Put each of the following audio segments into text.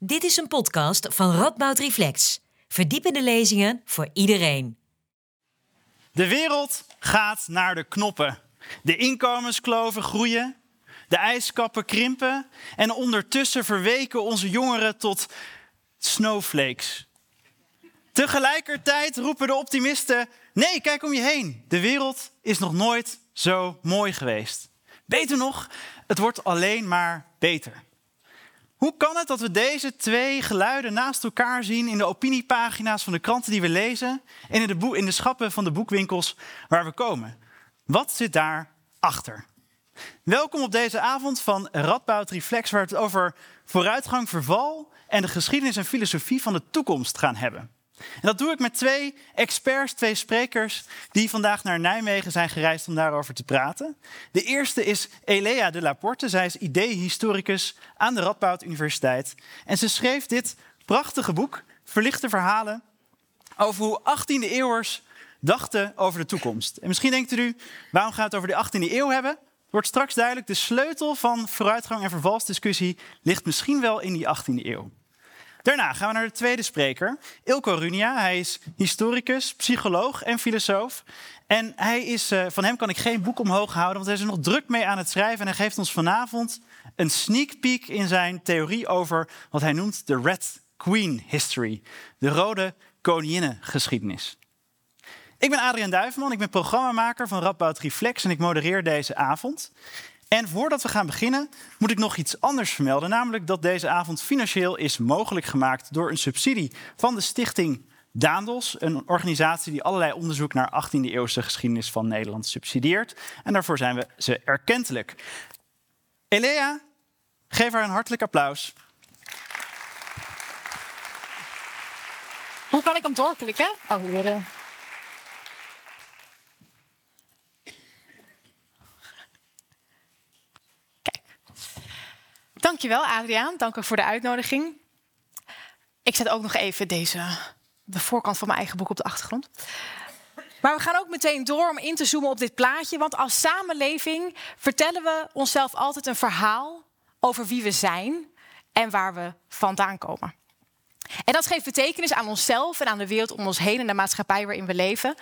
Dit is een podcast van Radboud Reflex. Verdiepende lezingen voor iedereen. De wereld gaat naar de knoppen. De inkomenskloven groeien, de ijskappen krimpen en ondertussen verweken onze jongeren tot snowflakes. Tegelijkertijd roepen de optimisten: nee, kijk om je heen. De wereld is nog nooit zo mooi geweest. Beter nog, het wordt alleen maar beter. Hoe kan het dat we deze twee geluiden naast elkaar zien in de opiniepagina's van de kranten die we lezen en in de, in de schappen van de boekwinkels waar we komen? Wat zit daar achter? Welkom op deze avond van Radboud Reflex, waar we het over vooruitgang, verval en de geschiedenis en filosofie van de toekomst gaan hebben. En dat doe ik met twee experts, twee sprekers, die vandaag naar Nijmegen zijn gereisd om daarover te praten. De eerste is Elea de Laporte. Zij is idee-historicus aan de Radboud Universiteit. En ze schreef dit prachtige boek, Verlichte Verhalen, over hoe 18e-eeuwers dachten over de toekomst. En misschien denkt u, waarom gaat het over de 18e eeuw hebben? Wordt straks duidelijk, de sleutel van vooruitgang en vervalsdiscussie ligt misschien wel in die 18e eeuw. Daarna gaan we naar de tweede spreker, Ilko Runia. Hij is historicus, psycholoog en filosoof. En hij is, uh, van hem kan ik geen boek omhoog houden, want hij is er nog druk mee aan het schrijven. En hij geeft ons vanavond een sneak peek in zijn theorie over wat hij noemt de Red Queen History. De rode koninginnengeschiedenis. Ik ben Adriaan Duivenman, ik ben programmamaker van Radboud Reflex en ik modereer deze avond. En voordat we gaan beginnen, moet ik nog iets anders vermelden. Namelijk dat deze avond financieel is mogelijk gemaakt door een subsidie van de stichting Daandels. Een organisatie die allerlei onderzoek naar 18e-eeuwse geschiedenis van Nederland subsidieert. En daarvoor zijn we ze erkentelijk. Elea, geef haar een hartelijk applaus. Hoe kan ik hem doorklikken? Oh, hier. Dankjewel, Adriaan. Dank u voor de uitnodiging. Ik zet ook nog even deze, de voorkant van mijn eigen boek op de achtergrond. Maar we gaan ook meteen door om in te zoomen op dit plaatje. Want als samenleving vertellen we onszelf altijd een verhaal over wie we zijn en waar we vandaan komen. En dat geeft betekenis aan onszelf en aan de wereld om ons heen en de maatschappij waarin we leven.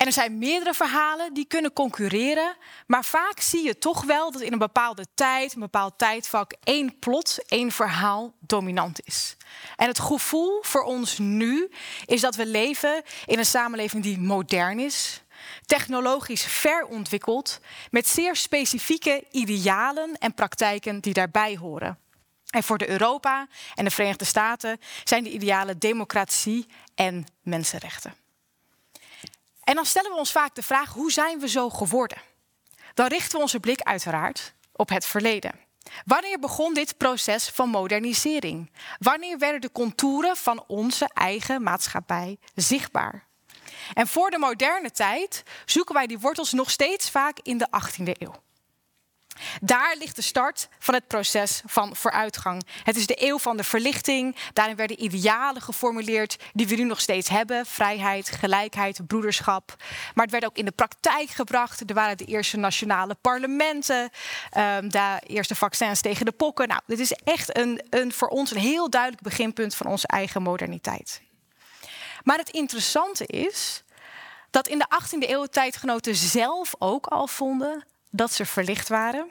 En er zijn meerdere verhalen die kunnen concurreren. Maar vaak zie je toch wel dat in een bepaalde tijd, een bepaald tijdvak, één plot, één verhaal dominant is. En het gevoel voor ons nu is dat we leven in een samenleving die modern is, technologisch ver ontwikkeld, met zeer specifieke idealen en praktijken die daarbij horen. En voor de Europa en de Verenigde Staten zijn de idealen democratie en mensenrechten. En dan stellen we ons vaak de vraag: hoe zijn we zo geworden? Dan richten we onze blik uiteraard op het verleden. Wanneer begon dit proces van modernisering? Wanneer werden de contouren van onze eigen maatschappij zichtbaar? En voor de moderne tijd zoeken wij die wortels nog steeds vaak in de 18e eeuw. Daar ligt de start van het proces van vooruitgang. Het is de eeuw van de verlichting. Daarin werden idealen geformuleerd die we nu nog steeds hebben: vrijheid, gelijkheid, broederschap. Maar het werd ook in de praktijk gebracht. Er waren de eerste nationale parlementen, um, de eerste vaccins tegen de pokken. Nou, dit is echt een, een, voor ons een heel duidelijk beginpunt van onze eigen moderniteit. Maar het interessante is dat in de 18e eeuw tijdgenoten zelf ook al vonden dat ze verlicht waren.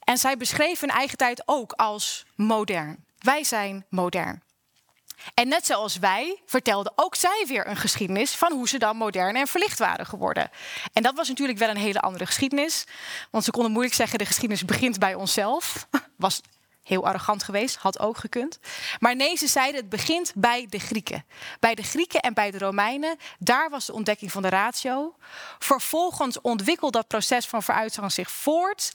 En zij beschreven hun eigen tijd ook als modern. Wij zijn modern. En net zoals wij vertelden ook zij weer een geschiedenis van hoe ze dan modern en verlicht waren geworden. En dat was natuurlijk wel een hele andere geschiedenis. Want ze konden moeilijk zeggen: de geschiedenis begint bij onszelf. Was heel arrogant geweest, had ook gekund. Maar nee, ze zeiden het begint bij de Grieken. Bij de Grieken en bij de Romeinen, daar was de ontdekking van de ratio. Vervolgens ontwikkelde dat proces van vooruitgang zich voort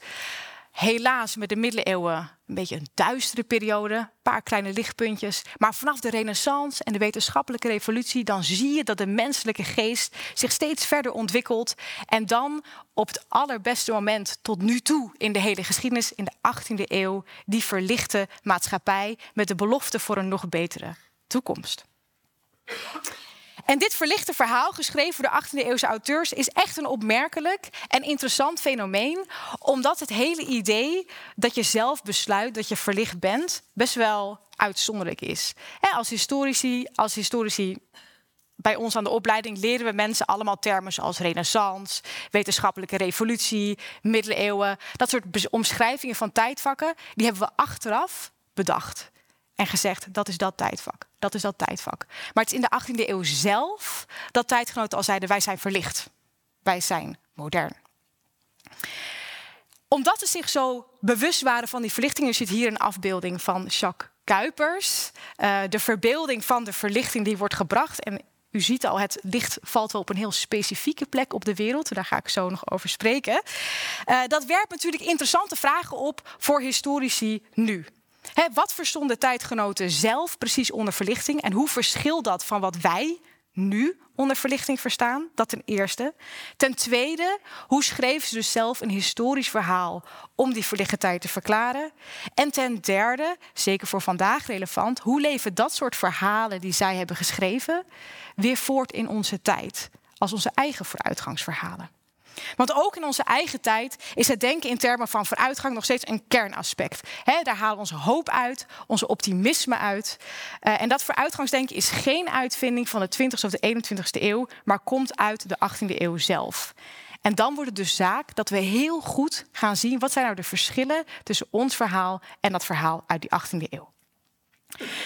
helaas met de middeleeuwen een beetje een duistere periode, een paar kleine lichtpuntjes. Maar vanaf de renaissance en de wetenschappelijke revolutie, dan zie je dat de menselijke geest zich steeds verder ontwikkelt. En dan op het allerbeste moment tot nu toe in de hele geschiedenis, in de 18e eeuw, die verlichte maatschappij met de belofte voor een nog betere toekomst. En dit verlichte verhaal, geschreven door de 18e eeuwse auteurs, is echt een opmerkelijk en interessant fenomeen, omdat het hele idee dat je zelf besluit dat je verlicht bent, best wel uitzonderlijk is. als historici, als historici bij ons aan de opleiding leren we mensen allemaal termen zoals renaissance, wetenschappelijke revolutie, middeleeuwen. Dat soort omschrijvingen van tijdvakken, die hebben we achteraf bedacht. En gezegd, dat is dat tijdvak, dat is dat tijdvak. Maar het is in de 18e eeuw zelf dat tijdgenoten al zeiden, wij zijn verlicht. Wij zijn modern. Omdat ze zich zo bewust waren van die verlichting, er zit hier een afbeelding van Jacques Kuipers. Uh, de verbeelding van de verlichting die wordt gebracht. En u ziet al, het licht valt wel op een heel specifieke plek op de wereld. Daar ga ik zo nog over spreken. Uh, dat werpt natuurlijk interessante vragen op voor historici nu. Wat verstonden tijdgenoten zelf precies onder verlichting en hoe verschilt dat van wat wij nu onder verlichting verstaan? Dat ten eerste. Ten tweede, hoe schreven ze dus zelf een historisch verhaal om die verlichte tijd te verklaren? En ten derde, zeker voor vandaag relevant, hoe leven dat soort verhalen die zij hebben geschreven weer voort in onze tijd als onze eigen vooruitgangsverhalen? Want ook in onze eigen tijd is het denken in termen van vooruitgang nog steeds een kernaspect. daar halen we onze hoop uit, onze optimisme uit. Uh, en dat vooruitgangsdenken is geen uitvinding van de 20e of de 21e eeuw, maar komt uit de 18e eeuw zelf. En dan wordt het dus zaak dat we heel goed gaan zien wat zijn nou de verschillen tussen ons verhaal en dat verhaal uit die 18e eeuw.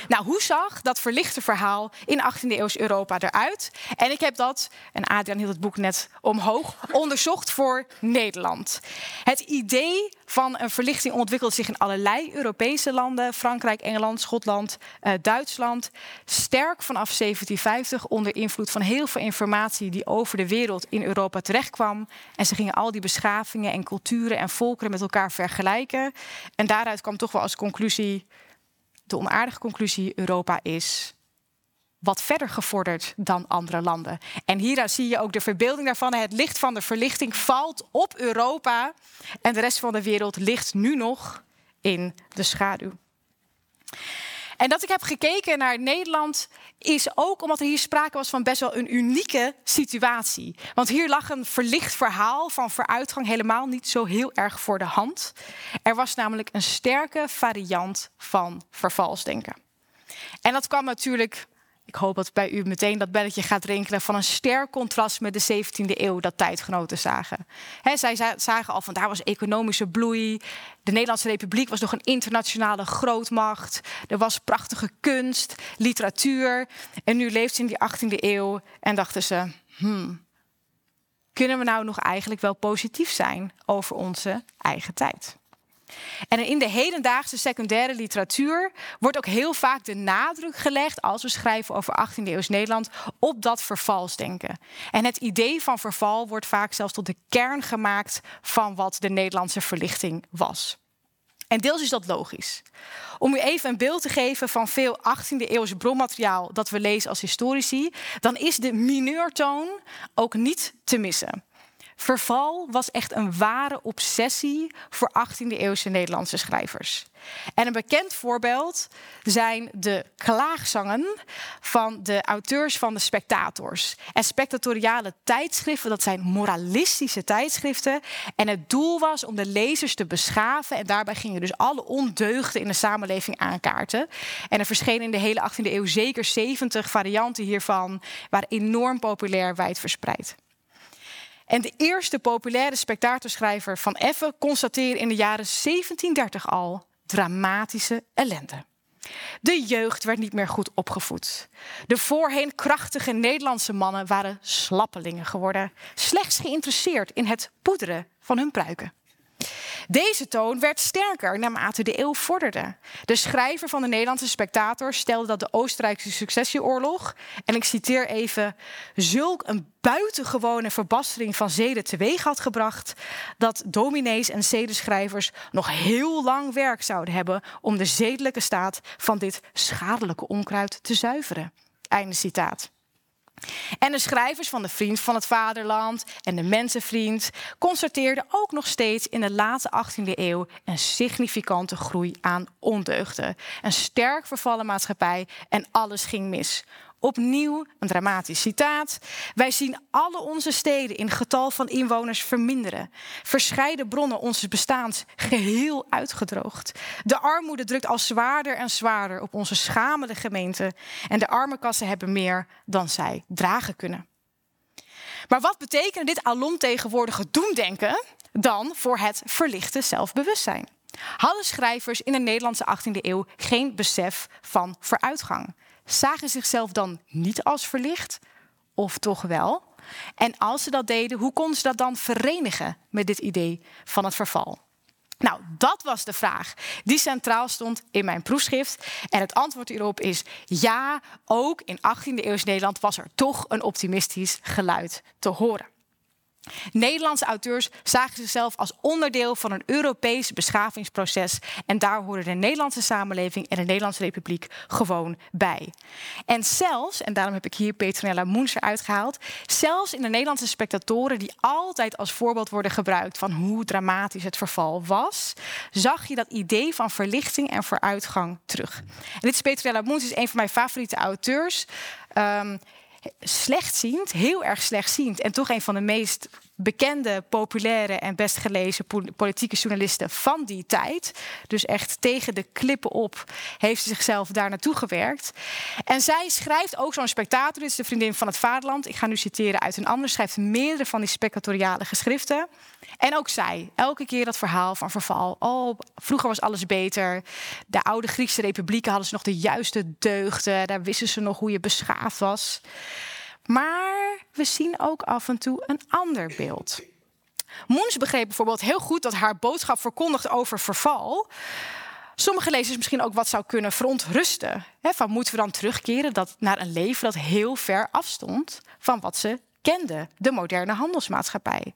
Nou, hoe zag dat verlichte verhaal in 18e eeuws Europa eruit? En ik heb dat, en Adriaan hield het boek net omhoog, onderzocht voor Nederland. Het idee van een verlichting ontwikkelde zich in allerlei Europese landen: Frankrijk, Engeland, Schotland, uh, Duitsland. Sterk vanaf 1750 onder invloed van heel veel informatie die over de wereld in Europa terechtkwam. En ze gingen al die beschavingen en culturen en volkeren met elkaar vergelijken. En daaruit kwam toch wel als conclusie de onaardige conclusie: Europa is wat verder gevorderd dan andere landen. En hier zie je ook de verbeelding daarvan. Het licht van de verlichting valt op Europa en de rest van de wereld ligt nu nog in de schaduw. En dat ik heb gekeken naar Nederland is ook omdat er hier sprake was van best wel een unieke situatie. Want hier lag een verlicht verhaal van vooruitgang helemaal niet zo heel erg voor de hand. Er was namelijk een sterke variant van vervalsdenken. En dat kwam natuurlijk ik hoop dat bij u meteen dat belletje gaat rinkelen van een sterk contrast met de 17e eeuw dat tijdgenoten zagen. zij zagen al van daar was economische bloei. De Nederlandse Republiek was nog een internationale grootmacht. Er was prachtige kunst, literatuur. En nu leeft ze in die 18e eeuw en dachten ze: hmm, kunnen we nou nog eigenlijk wel positief zijn over onze eigen tijd? En in de hedendaagse secundaire literatuur wordt ook heel vaak de nadruk gelegd, als we schrijven over 18e eeuws Nederland, op dat vervalsdenken. En het idee van verval wordt vaak zelfs tot de kern gemaakt van wat de Nederlandse verlichting was. En deels is dat logisch. Om u even een beeld te geven van veel 18e eeuwse bronmateriaal dat we lezen als historici, dan is de mineurtoon ook niet te missen. Verval was echt een ware obsessie voor 18e-eeuwse Nederlandse schrijvers. En een bekend voorbeeld zijn de klaagzangen van de auteurs van de Spectators. En spectatoriale tijdschriften, dat zijn moralistische tijdschriften. En het doel was om de lezers te beschaven. En daarbij gingen dus alle ondeugden in de samenleving aankaarten. En er verschenen in de hele 18e eeuw zeker 70 varianten hiervan, waren enorm populair wijdverspreid. En de eerste populaire spectatorschrijver van Effe constateerde in de jaren 1730 al dramatische ellende. De jeugd werd niet meer goed opgevoed. De voorheen krachtige Nederlandse mannen waren slappelingen geworden, slechts geïnteresseerd in het poederen van hun pruiken. Deze toon werd sterker naarmate de eeuw vorderde. De schrijver van de Nederlandse Spectator stelde dat de Oostenrijkse successieoorlog, en ik citeer even, zulk een buitengewone verbastering van zeden teweeg had gebracht, dat dominees en zedenschrijvers nog heel lang werk zouden hebben om de zedelijke staat van dit schadelijke onkruid te zuiveren. Einde citaat. En de schrijvers van de Vriend van het Vaderland en de Mensenvriend constateerden ook nog steeds in de late 18e eeuw een significante groei aan ondeugden. Een sterk vervallen maatschappij en alles ging mis. Opnieuw een dramatisch citaat. Wij zien alle onze steden in getal van inwoners verminderen. Verscheiden bronnen onze bestaans geheel uitgedroogd. De armoede drukt al zwaarder en zwaarder op onze schamele gemeente. En de armenkassen hebben meer dan zij dragen kunnen. Maar wat betekent dit alomtegenwoordige doemdenken dan voor het verlichte zelfbewustzijn? Hadden schrijvers in de Nederlandse 18e eeuw geen besef van vooruitgang? Zagen zichzelf dan niet als verlicht? Of toch wel? En als ze dat deden, hoe konden ze dat dan verenigen met dit idee van het verval? Nou, dat was de vraag die centraal stond in mijn proefschrift. En het antwoord hierop is ja, ook in 18e eeuws Nederland was er toch een optimistisch geluid te horen. Nederlandse auteurs zagen zichzelf als onderdeel van een Europees beschavingsproces. En daar horen de Nederlandse samenleving en de Nederlandse Republiek gewoon bij. En zelfs, en daarom heb ik hier Petronella Moens eruit gehaald, zelfs in de Nederlandse spectatoren, die altijd als voorbeeld worden gebruikt van hoe dramatisch het verval was, zag je dat idee van verlichting en vooruitgang terug. En dit is Petronella Moens, is een van mijn favoriete auteurs. Um, slechtziend, heel erg slechtziend. En toch een van de meest bekende, populaire en best gelezen politieke journalisten van die tijd. Dus echt tegen de klippen op heeft ze zichzelf daar naartoe gewerkt. En zij schrijft ook zo'n spectator, dit is de vriendin van het Vaderland. Ik ga nu citeren uit een ander, schrijft meerdere van die spectatoriale geschriften. En ook zij, elke keer dat verhaal van verval. Oh, vroeger was alles beter. De oude Griekse republieken hadden ze nog de juiste deugden. Daar wisten ze nog hoe je beschaafd was. Maar we zien ook af en toe een ander beeld. Moens begreep bijvoorbeeld heel goed dat haar boodschap verkondigt over verval. Sommige lezers misschien ook wat zou kunnen verontrusten. van moeten we dan terugkeren dat, naar een leven dat heel ver afstond van wat ze kende, de moderne handelsmaatschappij.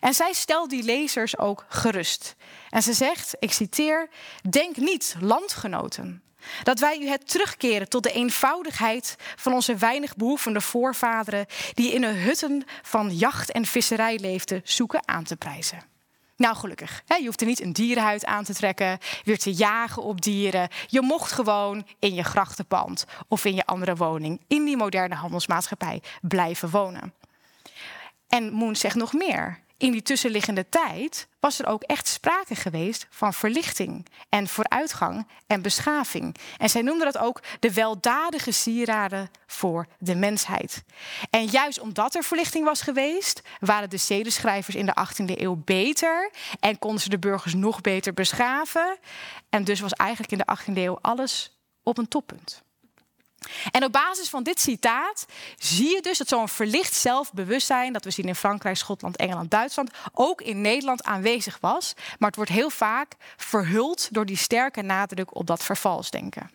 En zij stelt die lezers ook gerust. En ze zegt, ik citeer, denk niet, landgenoten, dat wij u het terugkeren tot de eenvoudigheid van onze weinig behoevende voorvaderen, die in een hutten van jacht en visserij leefden, zoeken aan te prijzen. Nou, gelukkig. Je hoeft er niet een dierenhuid aan te trekken, weer te jagen op dieren. Je mocht gewoon in je grachtenpand of in je andere woning in die moderne handelsmaatschappij blijven wonen. En Moon zegt nog meer in die tussenliggende tijd was er ook echt sprake geweest van verlichting en vooruitgang en beschaving. En zij noemde dat ook de weldadige sieraden voor de mensheid. En juist omdat er verlichting was geweest, waren de zedenschrijvers in de 18e eeuw beter en konden ze de burgers nog beter beschaven. En dus was eigenlijk in de 18e eeuw alles op een toppunt. En op basis van dit citaat zie je dus dat zo'n verlicht zelfbewustzijn, dat we zien in Frankrijk, Schotland, Engeland, Duitsland, ook in Nederland aanwezig was. Maar het wordt heel vaak verhuld door die sterke nadruk op dat vervalsdenken.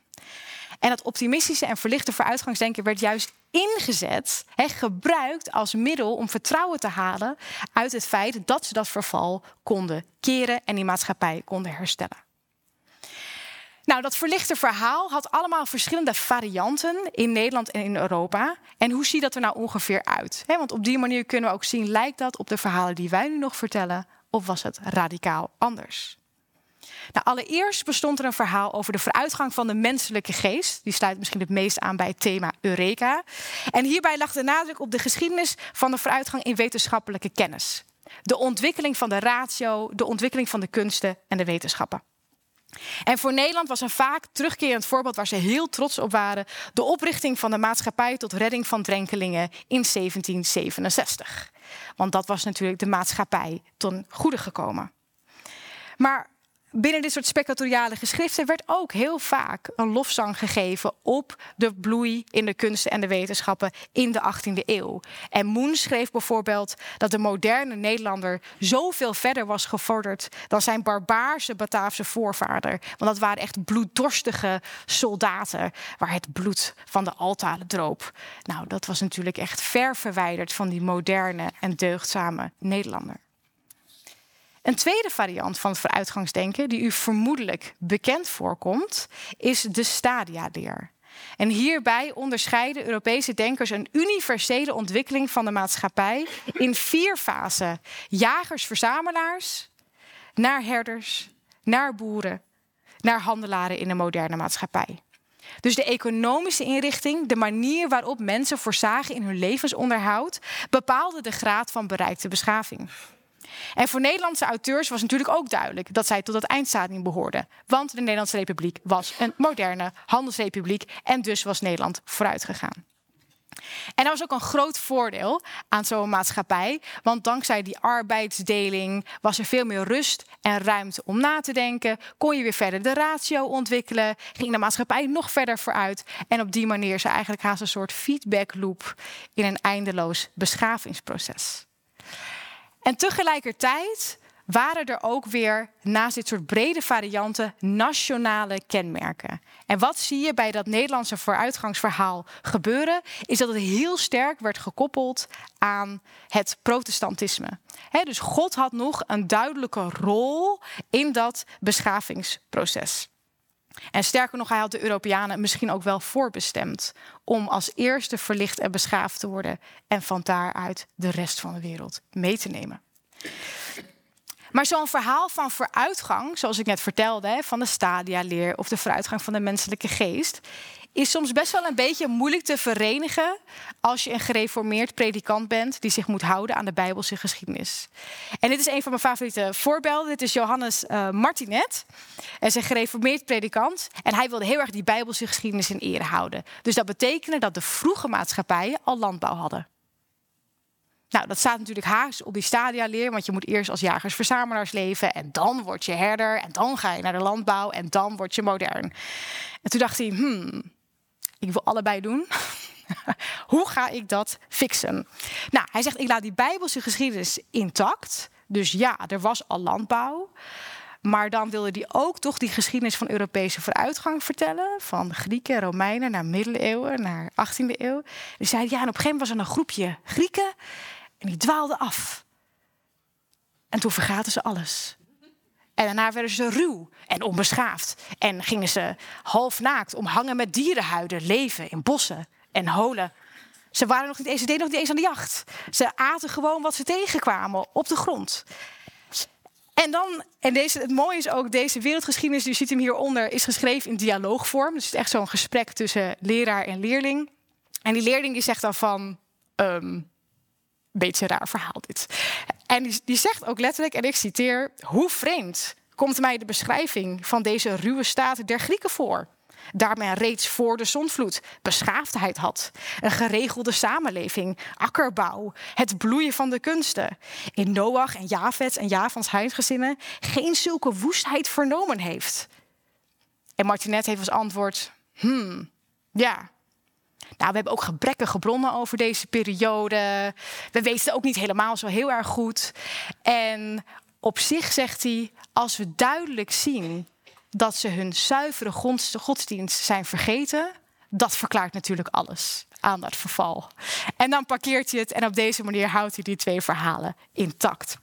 En dat optimistische en verlichte vooruitgangsdenken werd juist ingezet, he, gebruikt als middel om vertrouwen te halen uit het feit dat ze dat verval konden keren en die maatschappij konden herstellen. Nou, dat verlichte verhaal had allemaal verschillende varianten in Nederland en in Europa. En hoe ziet dat er nou ongeveer uit? want op die manier kunnen we ook zien, lijkt dat op de verhalen die wij nu nog vertellen, of was het radicaal anders? Nou, allereerst bestond er een verhaal over de vooruitgang van de menselijke geest. Die sluit misschien het meest aan bij het thema Eureka. En hierbij lag de nadruk op de geschiedenis van de vooruitgang in wetenschappelijke kennis. De ontwikkeling van de ratio, de ontwikkeling van de kunsten en de wetenschappen. En voor Nederland was een vaak terugkerend voorbeeld waar ze heel trots op waren de oprichting van de maatschappij tot redding van drenkelingen in 1767. Want dat was natuurlijk de maatschappij ten goede gekomen. Maar binnen dit soort spectatoriale geschriften werd ook heel vaak een lofzang gegeven op de bloei in de kunsten en de wetenschappen in de 18e eeuw. En Moon schreef bijvoorbeeld dat de moderne Nederlander zoveel verder was gevorderd dan zijn barbaarse Bataafse voorvader. Want dat waren echt bloeddorstige soldaten waar het bloed van de altaren droop. Nou, dat was natuurlijk echt ver verwijderd van die moderne en deugdzame Nederlander. Een tweede variant van het vooruitgangsdenken, die u vermoedelijk bekend voorkomt, is de stadialeer. En hierbij onderscheiden Europese denkers een universele ontwikkeling van de maatschappij in vier fasen: jagers-verzamelaars, naar herders, naar boeren, naar handelaren in de moderne maatschappij. Dus de economische inrichting, de manier waarop mensen voorzagen in hun levensonderhoud, bepaalde de graad van bereikte beschaving. En voor Nederlandse auteurs was natuurlijk ook duidelijk dat zij tot het eindstadium behoorden. Want de Nederlandse Republiek was een moderne handelsrepubliek en dus was Nederland vooruit gegaan. En dat was ook een groot voordeel aan zo'n maatschappij, want dankzij die arbeidsdeling was er veel meer rust en ruimte om na te denken. Kon je weer verder de ratio ontwikkelen, ging de maatschappij nog verder vooruit. En op die manier er eigenlijk haast een soort feedback loop in een eindeloos beschavingsproces. En tegelijkertijd waren er ook weer naast dit soort brede varianten nationale kenmerken. En wat zie je bij dat Nederlandse vooruitgangsverhaal gebeuren, is dat het heel sterk werd gekoppeld aan het protestantisme. dus God had nog een duidelijke rol in dat beschavingsproces. En sterker nog, hij had de Europeanen misschien ook wel voorbestemd om als eerste verlicht en beschaafd te worden en van daaruit de rest van de wereld mee te nemen. Maar zo'n verhaal van vooruitgang, zoals ik net vertelde, van de stadia-leer of de vooruitgang van de menselijke geest, is soms best wel een beetje moeilijk te verenigen als je een gereformeerd predikant bent die zich moet houden aan de Bijbelse geschiedenis. En dit is een van mijn favoriete voorbeelden. Dit is Johannes uh, Martinet. Hij is een gereformeerd predikant en hij wilde heel erg die Bijbelse geschiedenis in ere houden. Dus dat betekende dat de vroege maatschappijen al landbouw hadden. Nou, dat staat natuurlijk haaks op die stadia-leer, want je moet eerst als jagers-verzamelaars leven en dan word je herder en dan ga je naar de landbouw en dan word je modern. En toen dacht hij, hmm, ik wil allebei doen. Hoe ga ik dat fixen? Nou, hij zegt, ik laat die Bijbelse geschiedenis intact. Dus ja, er was al landbouw. Maar dan wilde hij ook toch die geschiedenis van Europese vooruitgang vertellen. Van Grieken, Romeinen naar middeleeuwen, naar 18e eeuw. Dus zei ja, en op een gegeven moment was er een groepje Grieken. En die dwaalden af. En toen vergaten ze alles. En daarna werden ze ruw en onbeschaafd. En gingen ze half naakt omhangen met dierenhuiden leven in bossen en holen. Ze waren nog niet eens, deden nog niet eens aan de jacht. Ze aten gewoon wat ze tegenkwamen op de grond. En dan, en deze, het mooie is ook, deze wereldgeschiedenis, u ziet hem hieronder, is geschreven in dialoogvorm. Dus het is echt zo'n gesprek tussen leraar en leerling. En die leerling die zegt dan van, um, beetje raar verhaal dit. En die, zegt ook letterlijk, en ik citeer, hoe vreemd komt mij de beschrijving van deze ruwe staat der Grieken voor? Daar men reeds voor de zonvloed beschaafdheid had. Een geregelde samenleving, akkerbouw, het bloeien van de kunsten. In Noach en Javets en Javans huisgezinnen geen zulke woestheid vernomen heeft. En Martinet heeft als antwoord: Hmm, ja, nou, we hebben ook gebrekkige bronnen over deze periode. We weten ook niet helemaal zo heel erg goed. En op zich zegt hij, als we duidelijk zien dat ze hun zuivere godsdienst zijn vergeten, dat verklaart natuurlijk alles aan dat verval. En dan parkeert hij het en op deze manier houdt hij die twee verhalen intact.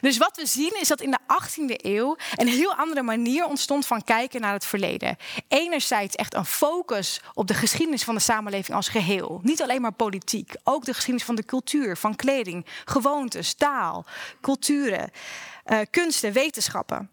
Dus wat we zien is dat in de 18e eeuw een heel andere manier ontstond van kijken naar het verleden. Enerzijds echt een focus op de geschiedenis van de samenleving als geheel. Niet alleen maar politiek, ook de geschiedenis van de cultuur, van kleding, gewoontes, taal, culturen, uh, kunsten, wetenschappen.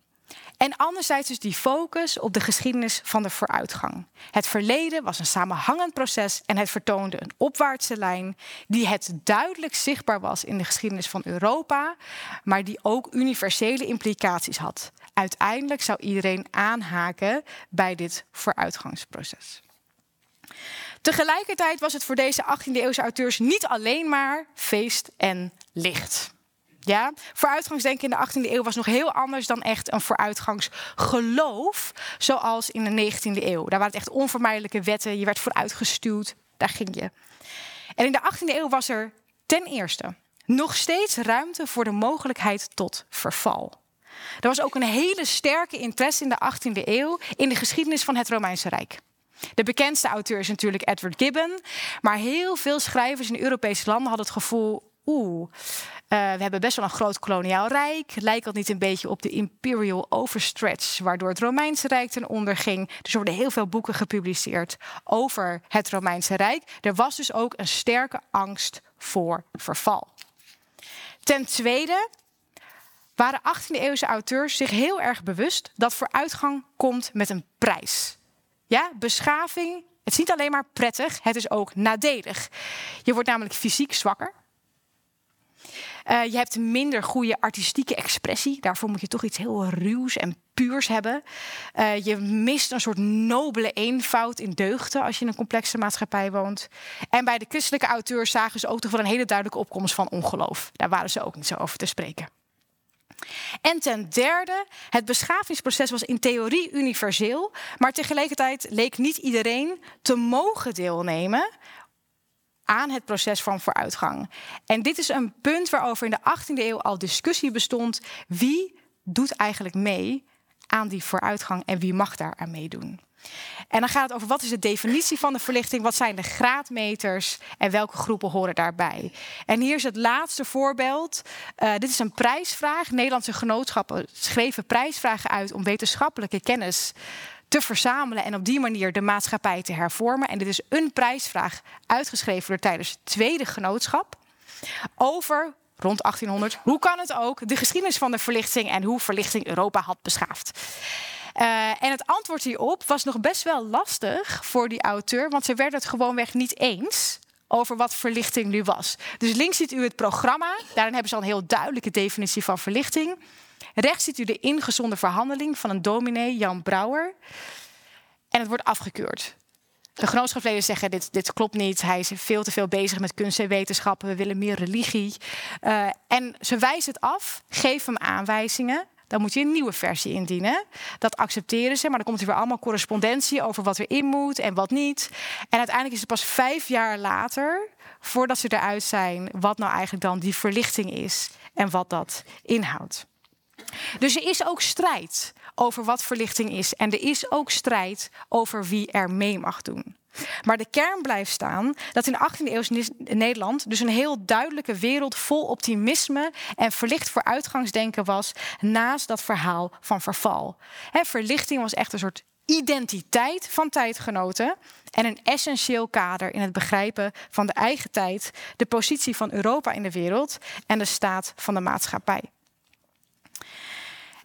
En anderzijds dus die focus op de geschiedenis van de vooruitgang. Het verleden was een samenhangend proces en het vertoonde een opwaartse lijn die het duidelijk zichtbaar was in de geschiedenis van Europa, maar die ook universele implicaties had. Uiteindelijk zou iedereen aanhaken bij dit vooruitgangsproces. Tegelijkertijd was het voor deze 18e-eeuwse auteurs niet alleen maar feest en licht. Ja? Vooruitgangsdenken in de 18e eeuw was nog heel anders dan echt een vooruitgangsgeloof, zoals in de 19e eeuw. Daar waren het echt onvermijdelijke wetten, je werd vooruitgestuwd, daar ging je. En in de 18e eeuw was er ten eerste nog steeds ruimte voor de mogelijkheid tot verval. Er was ook een hele sterke interesse in de 18e eeuw in de geschiedenis van het Romeinse Rijk. De bekendste auteur is natuurlijk Edward Gibbon, maar heel veel schrijvers in Europese landen hadden het gevoel: oeh, uh, we hebben best wel een groot koloniaal rijk. Lijkt dat niet een beetje op de imperial overstretch, waardoor het Romeinse Rijk ten onder ging. Dus er worden heel veel boeken gepubliceerd over het Romeinse Rijk. Er was dus ook een sterke angst voor verval. Ten tweede waren 18e-eeuwse auteurs zich heel erg bewust dat vooruitgang komt met een prijs. Ja, beschaving, het is niet alleen maar prettig, het is ook nadelig. Je wordt namelijk fysiek zwakker. Uh, je hebt minder goede artistieke expressie. Daarvoor moet je toch iets heel ruws en puurs hebben. Uh, je mist een soort nobele eenvoud in deugden als je in een complexe maatschappij woont. En bij de christelijke auteurs zagen ze ook toch wel een hele duidelijke opkomst van ongeloof. Daar waren ze ook niet zo over te spreken. En ten derde, het beschavingsproces was in theorie universeel, maar tegelijkertijd leek niet iedereen te mogen deelnemen aan het proces van vooruitgang. En dit is een punt waarover in de 18e eeuw al discussie bestond. Wie doet eigenlijk mee aan die vooruitgang en wie mag daar aan meedoen? En dan gaat het over wat is de definitie van de verlichting, wat zijn de graadmeters en welke groepen horen daarbij. En hier is het laatste voorbeeld. Uh, dit is een prijsvraag. Nederlandse genootschappen schreven prijsvragen uit om wetenschappelijke kennis te verzamelen en op die manier de maatschappij te hervormen. En dit is een prijsvraag uitgeschreven door tijdens het Tweede Genootschap over rond 1800. Hoe kan het ook? De geschiedenis van de verlichting en hoe verlichting Europa had beschaafd. Uh, en het antwoord hierop was nog best wel lastig voor die auteur, want ze werden het gewoonweg niet eens over wat verlichting nu was. Dus links ziet u het programma. Daarin hebben ze al een heel duidelijke definitie van verlichting. Rechts ziet u de ingezonde verhandeling van een dominee, Jan Brouwer. En het wordt afgekeurd. De genootschapsleden zeggen: dit, dit klopt niet. Hij is veel te veel bezig met kunst en wetenschappen. We willen meer religie. Uh, en ze wijzen het af, geven hem aanwijzingen. Dan moet je een nieuwe versie indienen. Dat accepteren ze, maar dan komt er weer allemaal correspondentie over wat erin moet en wat niet. En uiteindelijk is het pas vijf jaar later, voordat ze eruit zijn, wat nou eigenlijk dan die verlichting is en wat dat inhoudt. Dus er is ook strijd over wat verlichting is. En er is ook strijd over wie er mee mag doen. Maar de kern blijft staan dat in de 18e eeuw Nederland dus een heel duidelijke wereld vol optimisme en verlicht vooruitgangsdenken was naast dat verhaal van verval. verlichting was echt een soort identiteit van tijdgenoten en een essentieel kader in het begrijpen van de eigen tijd, de positie van Europa in de wereld en de staat van de maatschappij.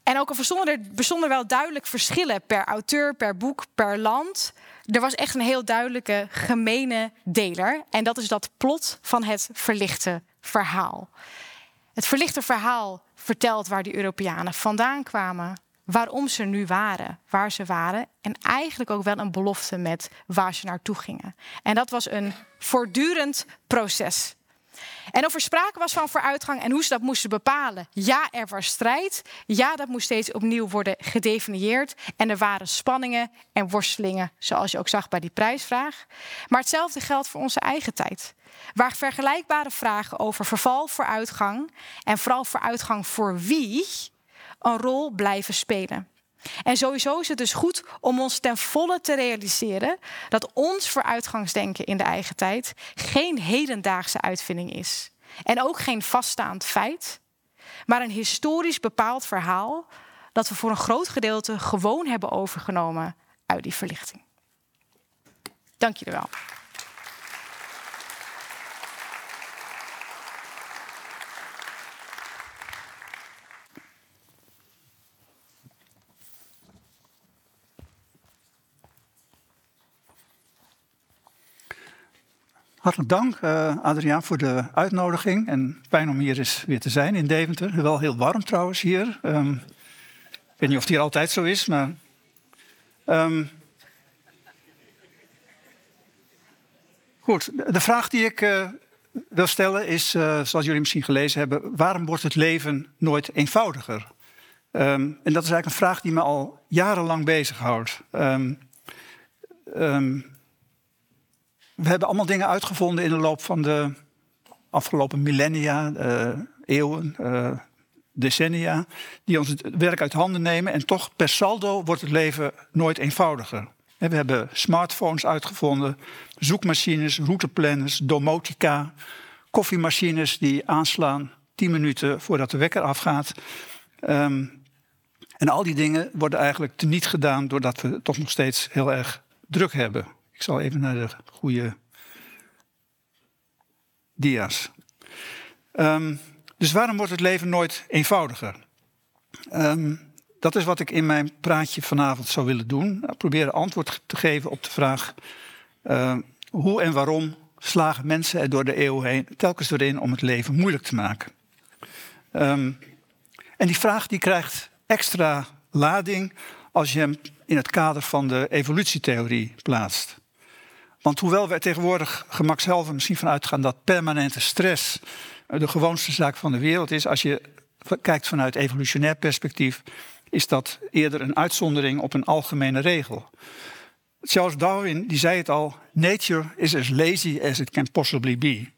En ook er bestonden wel duidelijk verschillen per auteur, per boek, per land. Er was echt een heel duidelijke gemene deler. En dat is dat plot van het verlichte verhaal. Het verlichte verhaal vertelt waar die Europeanen vandaan kwamen, waarom ze nu waren, waar ze waren. En eigenlijk ook wel een belofte met waar ze naartoe gingen. En dat was een voortdurend proces. En of er sprake was van vooruitgang en hoe ze dat moesten bepalen. Ja, er was strijd. Ja, dat moest steeds opnieuw worden gedefinieerd. En er waren spanningen en worstelingen, zoals je ook zag bij die prijsvraag. Maar hetzelfde geldt voor onze eigen tijd. Waar vergelijkbare vragen over verval, vooruitgang en vooral vooruitgang voor wie een rol blijven spelen. En sowieso is het dus goed om ons ten volle te realiseren dat ons vooruitgangsdenken in de eigen tijd geen hedendaagse uitvinding is. En ook geen vaststaand feit, maar een historisch bepaald verhaal dat we voor een groot gedeelte gewoon hebben overgenomen uit die verlichting. Dank jullie wel. Hartelijk dank, uh, Adriaan, voor de uitnodiging. En fijn om hier eens weer te zijn in Deventer. Wel heel warm trouwens hier. Um, ik weet niet of het hier altijd zo is, maar. Um, goed, de vraag die ik uh, wil stellen is, uh, zoals jullie misschien gelezen hebben, waarom wordt het leven nooit eenvoudiger? Um, en dat is eigenlijk een vraag die me al jarenlang bezighoudt. Um, we hebben allemaal dingen uitgevonden in de loop van de afgelopen millennia, uh, eeuwen, uh, decennia, die ons het werk uit handen nemen. En toch per saldo wordt het leven nooit eenvoudiger. We hebben smartphones uitgevonden, zoekmachines, routeplanners, domotica, koffiemachines die aanslaan tien minuten voordat de wekker afgaat. Um, en al die dingen worden eigenlijk teniet gedaan doordat we toch nog steeds heel erg druk hebben. Ik zal even naar de goede dia's. Um, dus waarom wordt het leven nooit eenvoudiger? Um, dat is wat ik in mijn praatje vanavond zou willen doen. Proberen antwoord te geven op de vraag uh, hoe en waarom slagen mensen er door de eeuwen heen telkens erin om het leven moeilijk te maken. En die vraag die krijgt extra lading als je hem in het kader van de evolutietheorie plaatst. Want hoewel we tegenwoordig gemakshalve misschien van uitgaan dat permanente stress de gewoonste zaak van de wereld is, als je kijkt vanuit evolutionair perspectief, is dat eerder een uitzondering op een algemene regel. Charles Darwin die zei het al: Nature is as lazy as it can possibly be.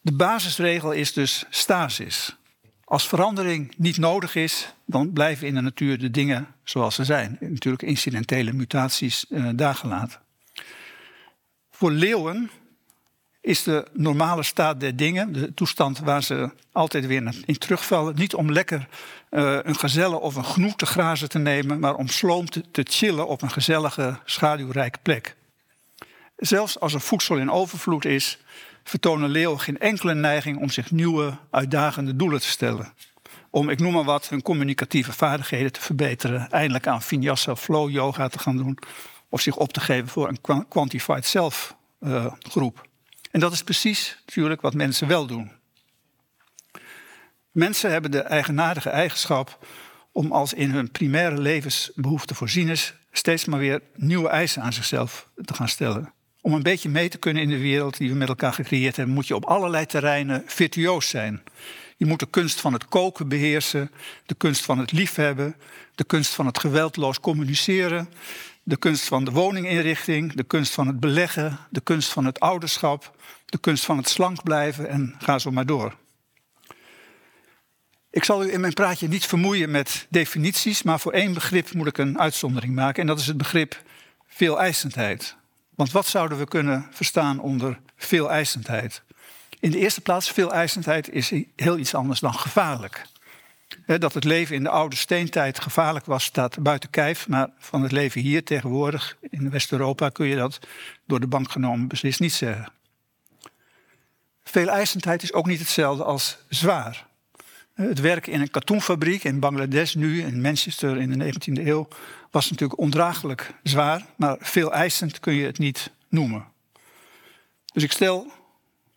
De basisregel is dus stasis. Als verandering niet nodig is, dan blijven in de natuur de dingen zoals ze zijn. Natuurlijk incidentele mutaties uh, daar gelaten. Voor leeuwen is de normale staat der dingen, de toestand waar ze altijd weer in terugvallen, niet om lekker uh, een gazelle of een gnoe te grazen te nemen, maar om sloom te, te chillen op een gezellige, schaduwrijke plek. Zelfs als er voedsel in overvloed is, vertonen leeuwen geen enkele neiging om zich nieuwe, uitdagende doelen te stellen. Om, ik noem maar wat, hun communicatieve vaardigheden te verbeteren, eindelijk aan vinyasa flow yoga te gaan doen, of zich op te geven voor een quantified self uh, groep. En dat is precies natuurlijk wat mensen wel doen. Mensen hebben de eigenaardige eigenschap om als in hun primaire levensbehoeften voorzien is, steeds maar weer nieuwe eisen aan zichzelf te gaan stellen. Om een beetje mee te kunnen in de wereld die we met elkaar gecreëerd hebben, moet je op allerlei terreinen virtuoos zijn. Je moet de kunst van het koken beheersen, de kunst van het liefhebben, de kunst van het geweldloos communiceren, de kunst van de woninginrichting, de kunst van het beleggen, de kunst van het ouderschap, de kunst van het slank blijven en ga zo maar door. Ik zal u in mijn praatje niet vermoeien met definities, maar voor één begrip moet ik een uitzondering maken en dat is het begrip veeleisendheid. Want wat zouden we kunnen verstaan onder veeleisendheid? In de eerste plaats, veeleisendheid is heel iets anders dan gevaarlijk. Dat het leven in de oude steentijd gevaarlijk was, staat buiten kijf. Maar van het leven hier tegenwoordig in West-Europa kun je dat door de bank genomen beslist niet zeggen. Veeleisendheid is ook niet hetzelfde als zwaar. Het werken in een katoenfabriek in Bangladesh nu, in Manchester in de 19e eeuw, was natuurlijk ondraaglijk zwaar, maar veel eisend kun je het niet noemen. Dus ik stel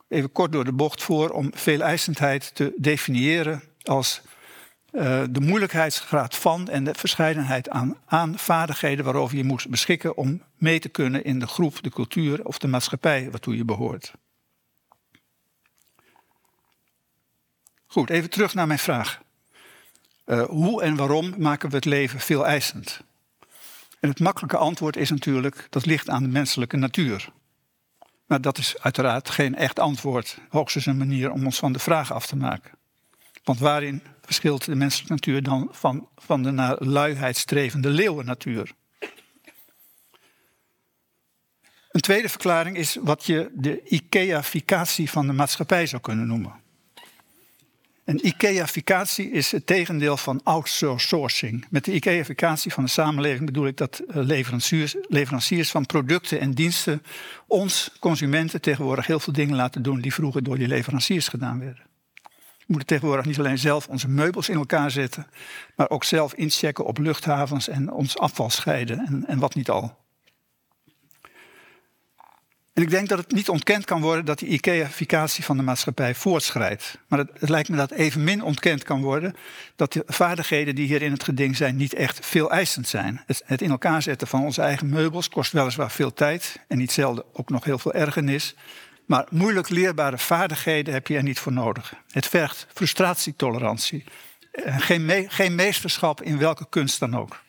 even kort door de bocht voor om veeleisendheid te definiëren als uh, de moeilijkheidsgraad van en de verscheidenheid aan, aan vaardigheden waarover je moet beschikken om mee te kunnen in de groep, de cultuur of de maatschappij waartoe je behoort. Goed, even terug naar mijn vraag. Uh, hoe en waarom maken we het leven veel eisend? En het makkelijke antwoord is natuurlijk, dat ligt aan de menselijke natuur. Maar dat is uiteraard geen echt antwoord, hoogstens een manier om ons van de vraag af te maken. Want waarin verschilt de menselijke natuur dan van, van de naar luiheid strevende leeuwennatuur? Een tweede verklaring is wat je de IKEA-ficatie van de maatschappij zou kunnen noemen. Een IKEA-ficatie is het tegendeel van outsourcing. Met de IKEA-ficatie van de samenleving bedoel ik dat eh, leveranciers, leveranciers van producten en diensten ons, consumenten, tegenwoordig heel veel dingen laten doen die vroeger door die leveranciers gedaan werden. We moeten tegenwoordig niet alleen zelf onze meubels in elkaar zetten, maar ook zelf inchecken op luchthavens en ons afval scheiden en, en wat niet al. En ik denk dat het niet ontkend kan worden dat die IKEA-ficatie van de maatschappij voortschrijdt. Maar het, lijkt me dat evenmin ontkend kan worden dat de vaardigheden die hier in het geding zijn niet echt veel eisend zijn. Het, het in elkaar zetten van onze eigen meubels kost weliswaar veel tijd en niet zelden ook nog heel veel ergernis. Maar moeilijk leerbare vaardigheden heb je er niet voor nodig. Het vergt frustratietolerantie. Geen, geen meesterschap in welke kunst dan ook.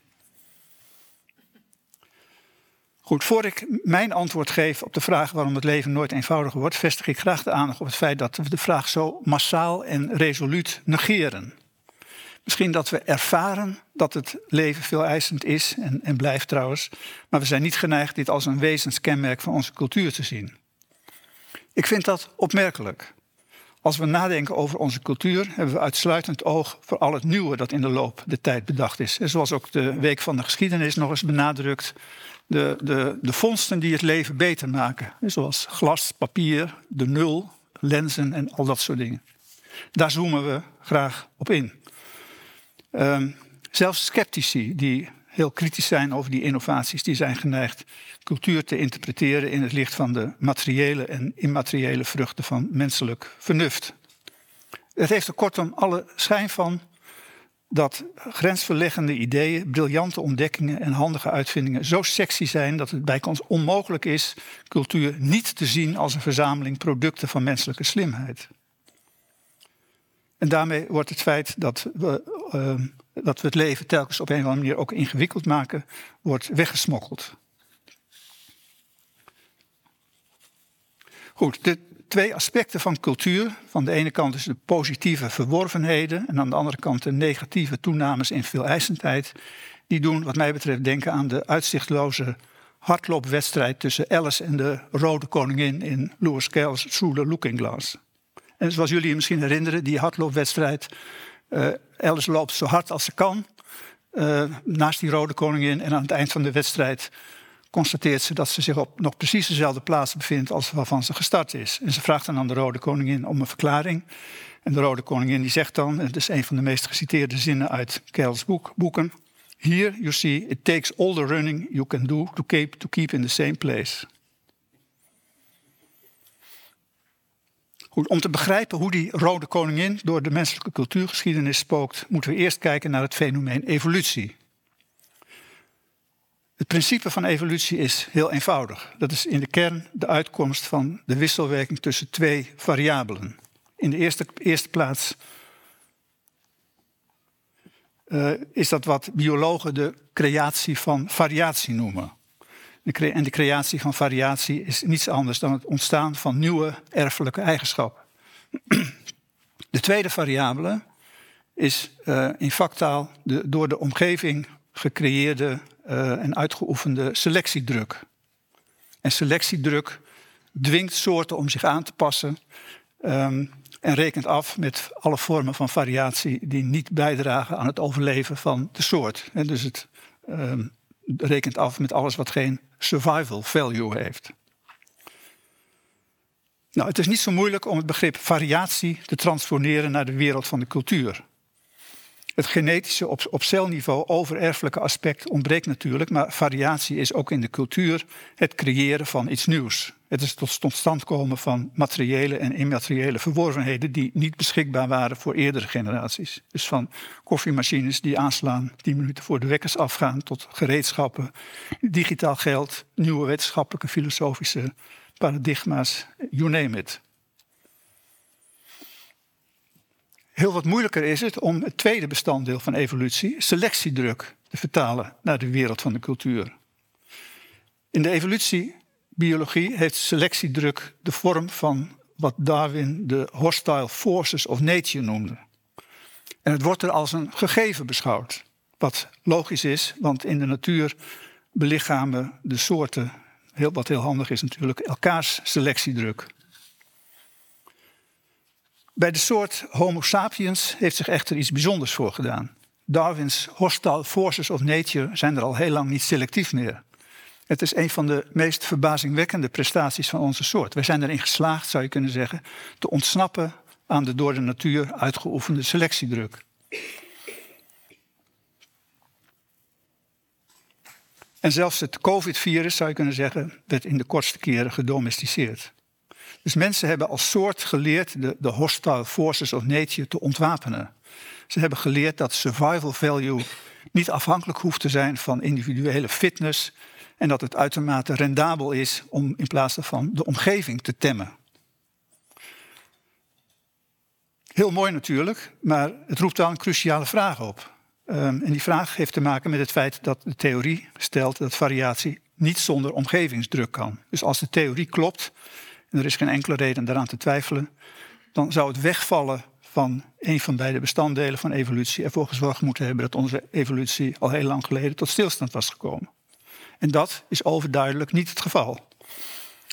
Goed, voor ik mijn antwoord geef op de vraag waarom het leven nooit eenvoudiger wordt, vestig ik graag de aandacht op het feit dat we de vraag zo massaal en resoluut negeren. Misschien dat we ervaren dat het leven veel eisend is en, en blijft trouwens, maar we zijn niet geneigd dit als een wezenskenmerk van onze cultuur te zien. Ik vind dat opmerkelijk. Als we nadenken over onze cultuur, hebben we uitsluitend oog voor al het nieuwe dat in de loop der tijd bedacht is. En zoals ook de Week van de Geschiedenis nog eens benadrukt, de, de, de vondsten die het leven beter maken. Zoals glas, papier, de nul, lenzen en al dat soort dingen. Daar zoomen we graag op in. Um, Zelfs sceptici die heel kritisch zijn over die innovaties, die zijn geneigd cultuur te interpreteren in het licht van de materiële en immateriële vruchten van menselijk vernuft. Het heeft er kortom alle schijn van dat grensverleggende ideeën, briljante ontdekkingen en handige uitvindingen zo sexy zijn dat het bijkans onmogelijk is cultuur niet te zien als een verzameling producten van menselijke slimheid. En daarmee wordt het feit dat we, uh, dat we het leven telkens op een of andere manier ook ingewikkeld maken, wordt weggesmokkeld. Goed, de twee aspecten van cultuur. Van de ene kant is de positieve verworvenheden en aan de andere kant de negatieve toenames in veel eisendheid. Die doen wat mij betreft denken aan de uitzichtloze hardloopwedstrijd tussen Alice en de Rode Koningin in Lewis Carroll's Through Looking Glass. En zoals jullie je misschien herinneren, die hardloopwedstrijd. Uh, Alice loopt zo hard als ze kan uh, naast die Rode Koningin en aan het eind van de wedstrijd constateert ze dat ze zich op nog precies dezelfde plaats bevindt als waarvan ze gestart is. En ze vraagt dan aan de Rode Koningin om een verklaring. En de Rode Koningin die zegt dan, het is een van de meest geciteerde zinnen uit Kells boek, boeken. Here you see, it takes all the running you can do to keep, to keep in the same place. Om te begrijpen hoe die rode koningin door de menselijke cultuurgeschiedenis spookt, moeten we eerst kijken naar het fenomeen evolutie. Het principe van evolutie is heel eenvoudig. Dat is in de kern de uitkomst van de wisselwerking tussen twee variabelen. In de eerste, eerste plaats uh, is dat wat biologen de creatie van variatie noemen. En de creatie van variatie is niets anders dan het ontstaan van nieuwe erfelijke eigenschappen. De tweede variabele is uh, in factaal de door de omgeving gecreëerde uh, en uitgeoefende selectiedruk. En selectiedruk dwingt soorten om zich aan te passen um, en rekent af met alle vormen van variatie die niet bijdragen aan het overleven van de soort. En dus het um, rekent af met alles wat geen survival value heeft. Nou, het is niet zo moeilijk om het begrip variatie te transformeren naar de wereld van de cultuur. Het genetische op, op celniveau overerfelijke aspect ontbreekt natuurlijk, maar variatie is ook in de cultuur het creëren van iets nieuws. Het is tot stand komen van materiële en immateriële verworvenheden die niet beschikbaar waren voor eerdere generaties. Dus van koffiemachines die aanslaan, tien minuten voor de wekkers afgaan, tot gereedschappen, digitaal geld, nieuwe wetenschappelijke, filosofische paradigma's, you name it. Heel wat moeilijker is het om het tweede bestanddeel van evolutie, selectiedruk, te vertalen naar de wereld van de cultuur. In de evolutiebiologie heeft selectiedruk de vorm van wat Darwin de hostile forces of nature noemde. En het wordt er als een gegeven beschouwd. Wat logisch is, want in de natuur belichamen de soorten, heel, wat heel handig is natuurlijk, elkaars selectiedruk. Bij de soort Homo sapiens heeft zich echter iets bijzonders voorgedaan. Darwins hostile forces of nature zijn er al heel lang niet selectief meer. Het is een van de meest verbazingwekkende prestaties van onze soort. Wij zijn erin geslaagd, zou je kunnen zeggen, te ontsnappen aan de door de natuur uitgeoefende selectiedruk. En zelfs het COVID-virus, zou je kunnen zeggen, werd in de kortste keren gedomesticeerd. Dus mensen hebben als soort geleerd de, hostile forces of nature te ontwapenen. Ze hebben geleerd dat survival value niet afhankelijk hoeft te zijn van individuele fitness en dat het uitermate rendabel is om in plaats daarvan de omgeving te temmen. Heel mooi natuurlijk, maar het roept wel een cruciale vraag op. Um, en die vraag heeft te maken met het feit dat de theorie stelt dat variatie niet zonder omgevingsdruk kan. Dus als de theorie klopt, en er is geen enkele reden daaraan te twijfelen, dan zou het wegvallen van een van beide bestanddelen van evolutie ervoor gezorgd moeten hebben dat onze evolutie al heel lang geleden tot stilstand was gekomen. En dat is overduidelijk niet het geval.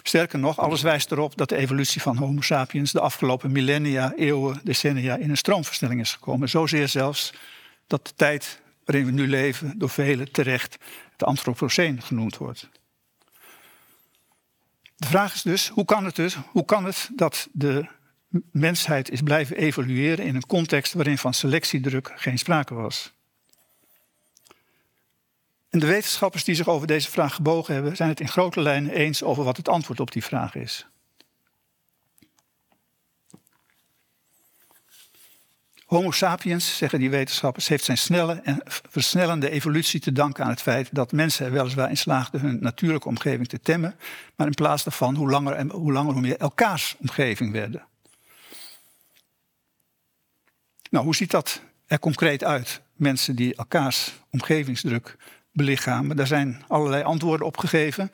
Sterker nog, alles wijst erop dat de evolutie van Homo sapiens de afgelopen millennia, eeuwen, decennia in een stroomversnelling is gekomen. Zozeer zelfs dat de tijd waarin we nu leven door velen terecht de Anthropoceen genoemd wordt. De vraag is dus, hoe kan het dus, hoe kan het dat de mensheid is blijven evolueren in een context waarin van selectiedruk geen sprake was? En de wetenschappers die zich over deze vraag gebogen hebben, zijn het in grote lijnen eens over wat het antwoord op die vraag is. Homo sapiens, zeggen die wetenschappers, heeft zijn snelle en versnellende evolutie te danken aan het feit dat mensen er weliswaar in slaagden hun natuurlijke omgeving te temmen, maar in plaats daarvan hoe langer, en, hoe, langer hoe meer elkaars omgeving werden. Nou, hoe ziet dat er concreet uit? Mensen die elkaars omgevingsdruk belichamen. Daar zijn allerlei antwoorden op gegeven.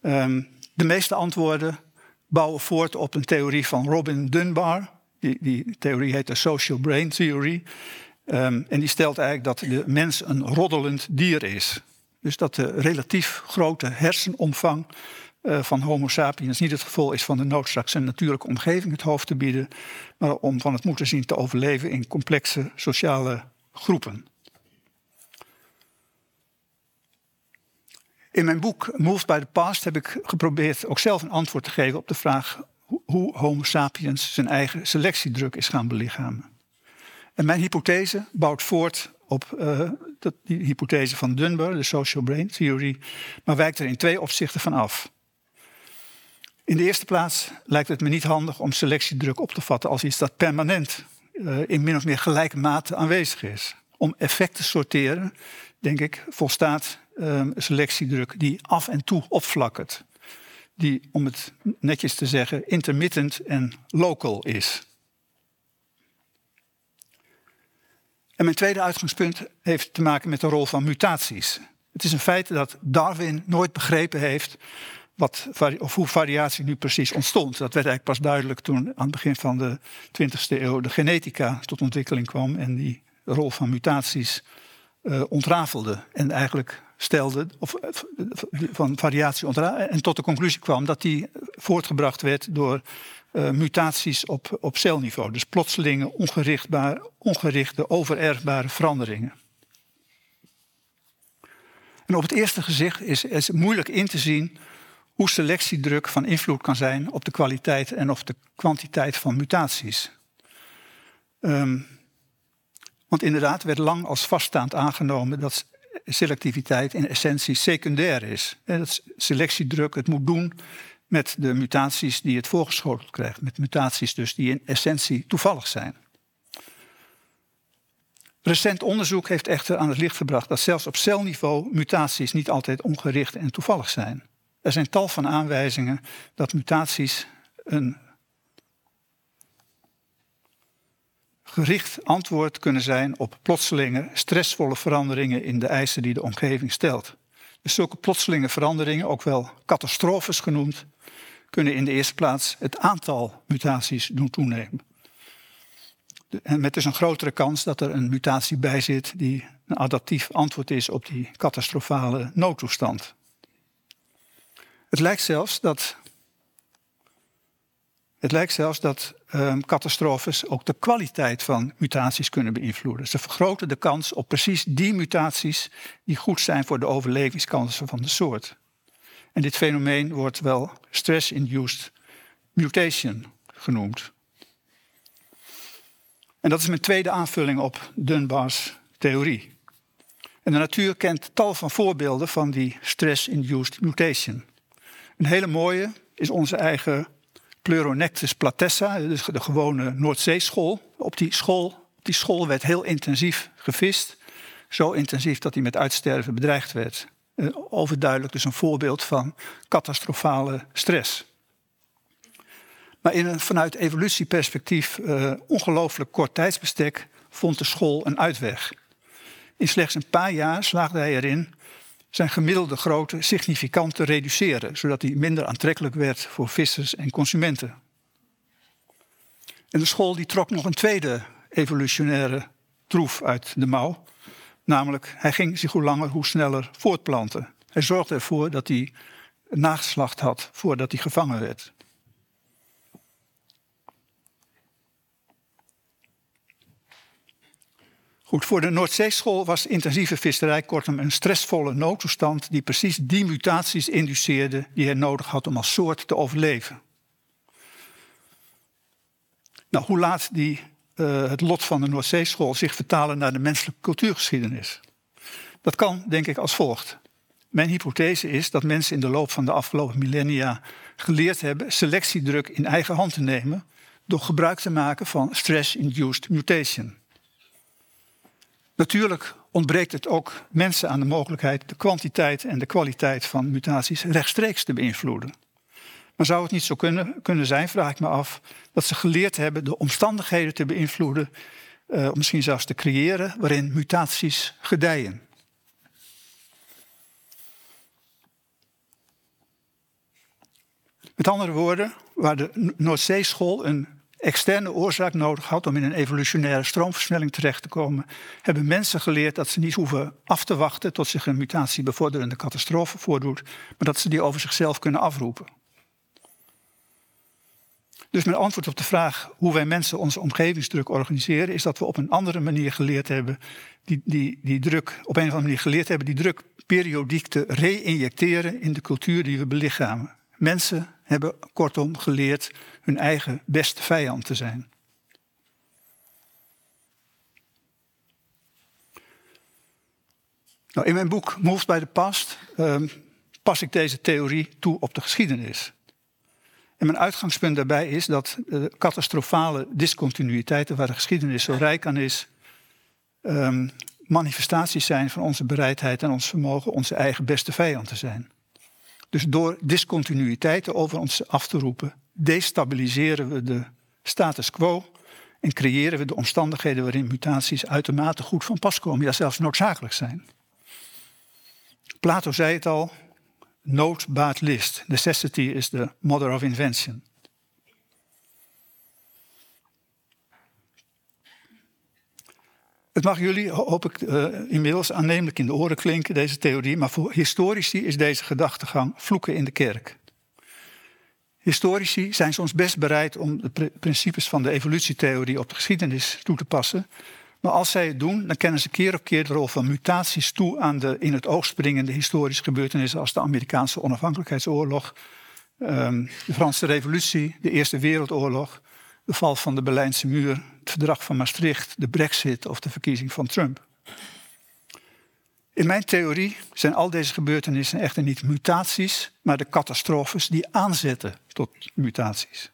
Ehm, de meeste antwoorden bouwen voort op een theorie van Robin Dunbar. Die, die theorie heet de Social Brain Theory. Ehm, en die stelt eigenlijk dat de mens een roddelend dier is. Dus dat de relatief grote hersenomvang uh, van Homo sapiens niet het gevolg is van de noodzaak zijn natuurlijke omgeving het hoofd te bieden, maar om van het moeten zien te overleven in complexe sociale groepen. In mijn boek Moved by the Past heb ik geprobeerd ook zelf een antwoord te geven op de vraag hoe Homo sapiens zijn eigen selectiedruk is gaan belichamen. En mijn hypothese bouwt voort op uh, die hypothese van Dunbar, de social brain theory, maar wijkt er in twee opzichten van af. In de eerste plaats lijkt het me niet handig om selectiedruk op te vatten als iets dat permanent uh, in min of meer gelijke mate aanwezig is. Om effect te sorteren, denk ik, volstaat um, selectiedruk die af en toe opflakkert. Die, om het netjes te zeggen, intermittent en local is. En mijn tweede uitgangspunt heeft te maken met de rol van mutaties. Het is een feit dat Darwin nooit begrepen heeft wat, of hoe variatie nu precies ontstond. Dat werd eigenlijk pas duidelijk toen aan het begin van de 20e eeuw de genetica tot ontwikkeling kwam en die rol van mutaties uh, ontrafelde. En eigenlijk stelde, of eh, van variatie en tot de conclusie kwam dat die voortgebracht werd door uh, mutaties op, op celniveau. Dus plotselinge, ongerichte, overerfbare veranderingen. En op het eerste gezicht is, is het moeilijk in te zien hoe selectiedruk van invloed kan zijn op de kwaliteit en of de kwantiteit van mutaties. Um, want inderdaad werd lang als vaststaand aangenomen dat selectiviteit in essentie secundair is. Dat selectiedruk het moet doen met de mutaties die het voorgeschoteld krijgt. Met mutaties dus die in essentie toevallig zijn. Recent onderzoek heeft echter aan het licht gebracht dat zelfs op celniveau mutaties niet altijd ongericht en toevallig zijn. Er zijn tal van aanwijzingen dat mutaties een gericht antwoord kunnen zijn op plotselinge, stressvolle veranderingen in de eisen die de omgeving stelt. Dus zulke plotselinge veranderingen, ook wel catastrofes genoemd, kunnen in de eerste plaats het aantal mutaties doen toenemen. En met dus een grotere kans dat er een mutatie bij zit die een adaptief antwoord is op die catastrofale noodtoestand. Het lijkt zelfs dat, het lijkt zelfs dat um, catastrofes ook de kwaliteit van mutaties kunnen beïnvloeden. Ze vergroten de kans op precies die mutaties die goed zijn voor de overlevingskansen van de soort. En dit fenomeen wordt wel stress-induced mutation genoemd. En dat is mijn tweede aanvulling op Dunbar's theorie. En de natuur kent tal van voorbeelden van die stress-induced mutation. Een hele mooie is onze eigen Pleuronectes platessa, dus de gewone Noordzeeschool. Op die school, op die school werd heel intensief gevist. Zo intensief dat hij met uitsterven bedreigd werd. Eh, overduidelijk dus een voorbeeld van catastrofale stress. Maar in een vanuit evolutieperspectief uh, ongelooflijk kort tijdsbestek vond de school een uitweg. In slechts een paar jaar slaagde hij erin zijn gemiddelde grootte significant te reduceren, zodat hij minder aantrekkelijk werd voor vissers en consumenten. En de school die trok nog een tweede evolutionaire troef uit de mouw, namelijk hij ging zich hoe langer hoe sneller voortplanten. Hij zorgde ervoor dat hij nageslacht had voordat hij gevangen werd. Goed, voor de Noordzeeschool was intensieve visserij kortom een stressvolle noodtoestand die precies die mutaties induceerde die hij nodig had om als soort te overleven. Nou, hoe laat die, uh, het lot van de Noordzeeschool zich vertalen naar de menselijke cultuurgeschiedenis? Dat kan, denk ik, als volgt. Mijn hypothese is dat mensen in de loop van de afgelopen millennia geleerd hebben selectiedruk in eigen hand te nemen door gebruik te maken van stress-induced mutation. Natuurlijk ontbreekt het ook mensen aan de mogelijkheid de kwantiteit en de kwaliteit van mutaties rechtstreeks te beïnvloeden. Maar zou het niet zo kunnen, kunnen zijn, vraag ik me af, dat ze geleerd hebben de omstandigheden te beïnvloeden, uh, misschien zelfs te creëren, waarin mutaties gedijen. Met andere woorden, waar de Noordzeeschool een externe oorzaak nodig had om in een evolutionaire stroomversnelling terecht te komen, hebben mensen geleerd dat ze niet hoeven af te wachten tot zich een mutatie bevorderende catastrofe voordoet, maar dat ze die over zichzelf kunnen afroepen. Dus mijn antwoord op de vraag hoe wij mensen onze omgevingsdruk organiseren, is dat we op een andere manier geleerd hebben, die, die, die druk, op een of andere manier geleerd hebben, die druk periodiek te re-injecteren in de cultuur die we belichamen. Mensen hebben kortom geleerd hun eigen beste vijand te zijn. Nou, in mijn boek Moves by the Past um, pas ik deze theorie toe op de geschiedenis. En mijn uitgangspunt daarbij is dat de catastrofale discontinuïteiten waar de geschiedenis zo rijk aan is, um, manifestaties zijn van onze bereidheid en ons vermogen onze eigen beste vijand te zijn. Dus door discontinuïteiten over ons af te roepen, destabiliseren we de status quo en creëren we de omstandigheden waarin mutaties uitermate goed van pas komen, ja zelfs noodzakelijk zijn. Plato zei het al, nood baat list. Necessity is the mother of invention. Het mag jullie, hoop ik, uh, inmiddels aannemelijk in de oren klinken, deze theorie, maar voor historici is deze gedachtegang vloeken in de kerk. Historici zijn soms best bereid om de principes van de evolutietheorie op de geschiedenis toe te passen. Maar als zij het doen, dan kennen ze keer op keer de rol van mutaties toe aan de in het oog springende historische gebeurtenissen als de Amerikaanse onafhankelijkheidsoorlog, ehm, de Franse Revolutie, de Eerste Wereldoorlog, de val van de Berlijnse muur, het verdrag van Maastricht, de Brexit of de verkiezing van Trump. In mijn theorie zijn al deze gebeurtenissen echter niet mutaties, maar de catastrofes die aanzetten tot mutaties.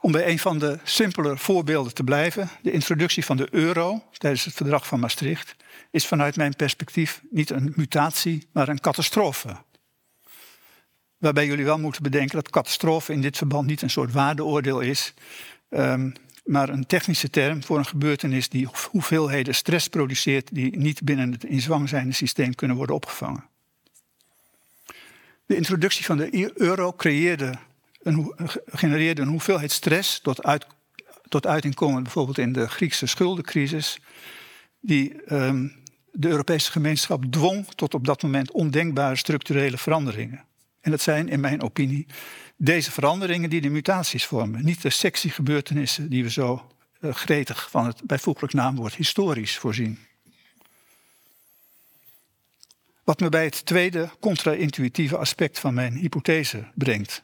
Om bij een van de simpele voorbeelden te blijven, de introductie van de euro tijdens het verdrag van Maastricht is vanuit mijn perspectief niet een mutatie, maar een catastrofe. Waarbij jullie wel moeten bedenken dat catastrofe in dit verband niet een soort waardeoordeel is, um, maar een technische term voor een gebeurtenis die hoeveelheden stress produceert die niet binnen het in zwang zijnde systeem kunnen worden opgevangen. De introductie van de euro creëerde een, genereerde een hoeveelheid stress tot, uit, tot uiting bijvoorbeeld in de Griekse schuldencrisis, die um, de Europese gemeenschap dwong tot op dat moment ondenkbare structurele veranderingen. En dat zijn in mijn opinie deze veranderingen die de mutaties vormen. Niet de sexy gebeurtenissen die we zo uh, gretig van het bijvoeglijk naamwoord historisch voorzien. Wat me bij het tweede contra-intuïtieve aspect van mijn hypothese brengt.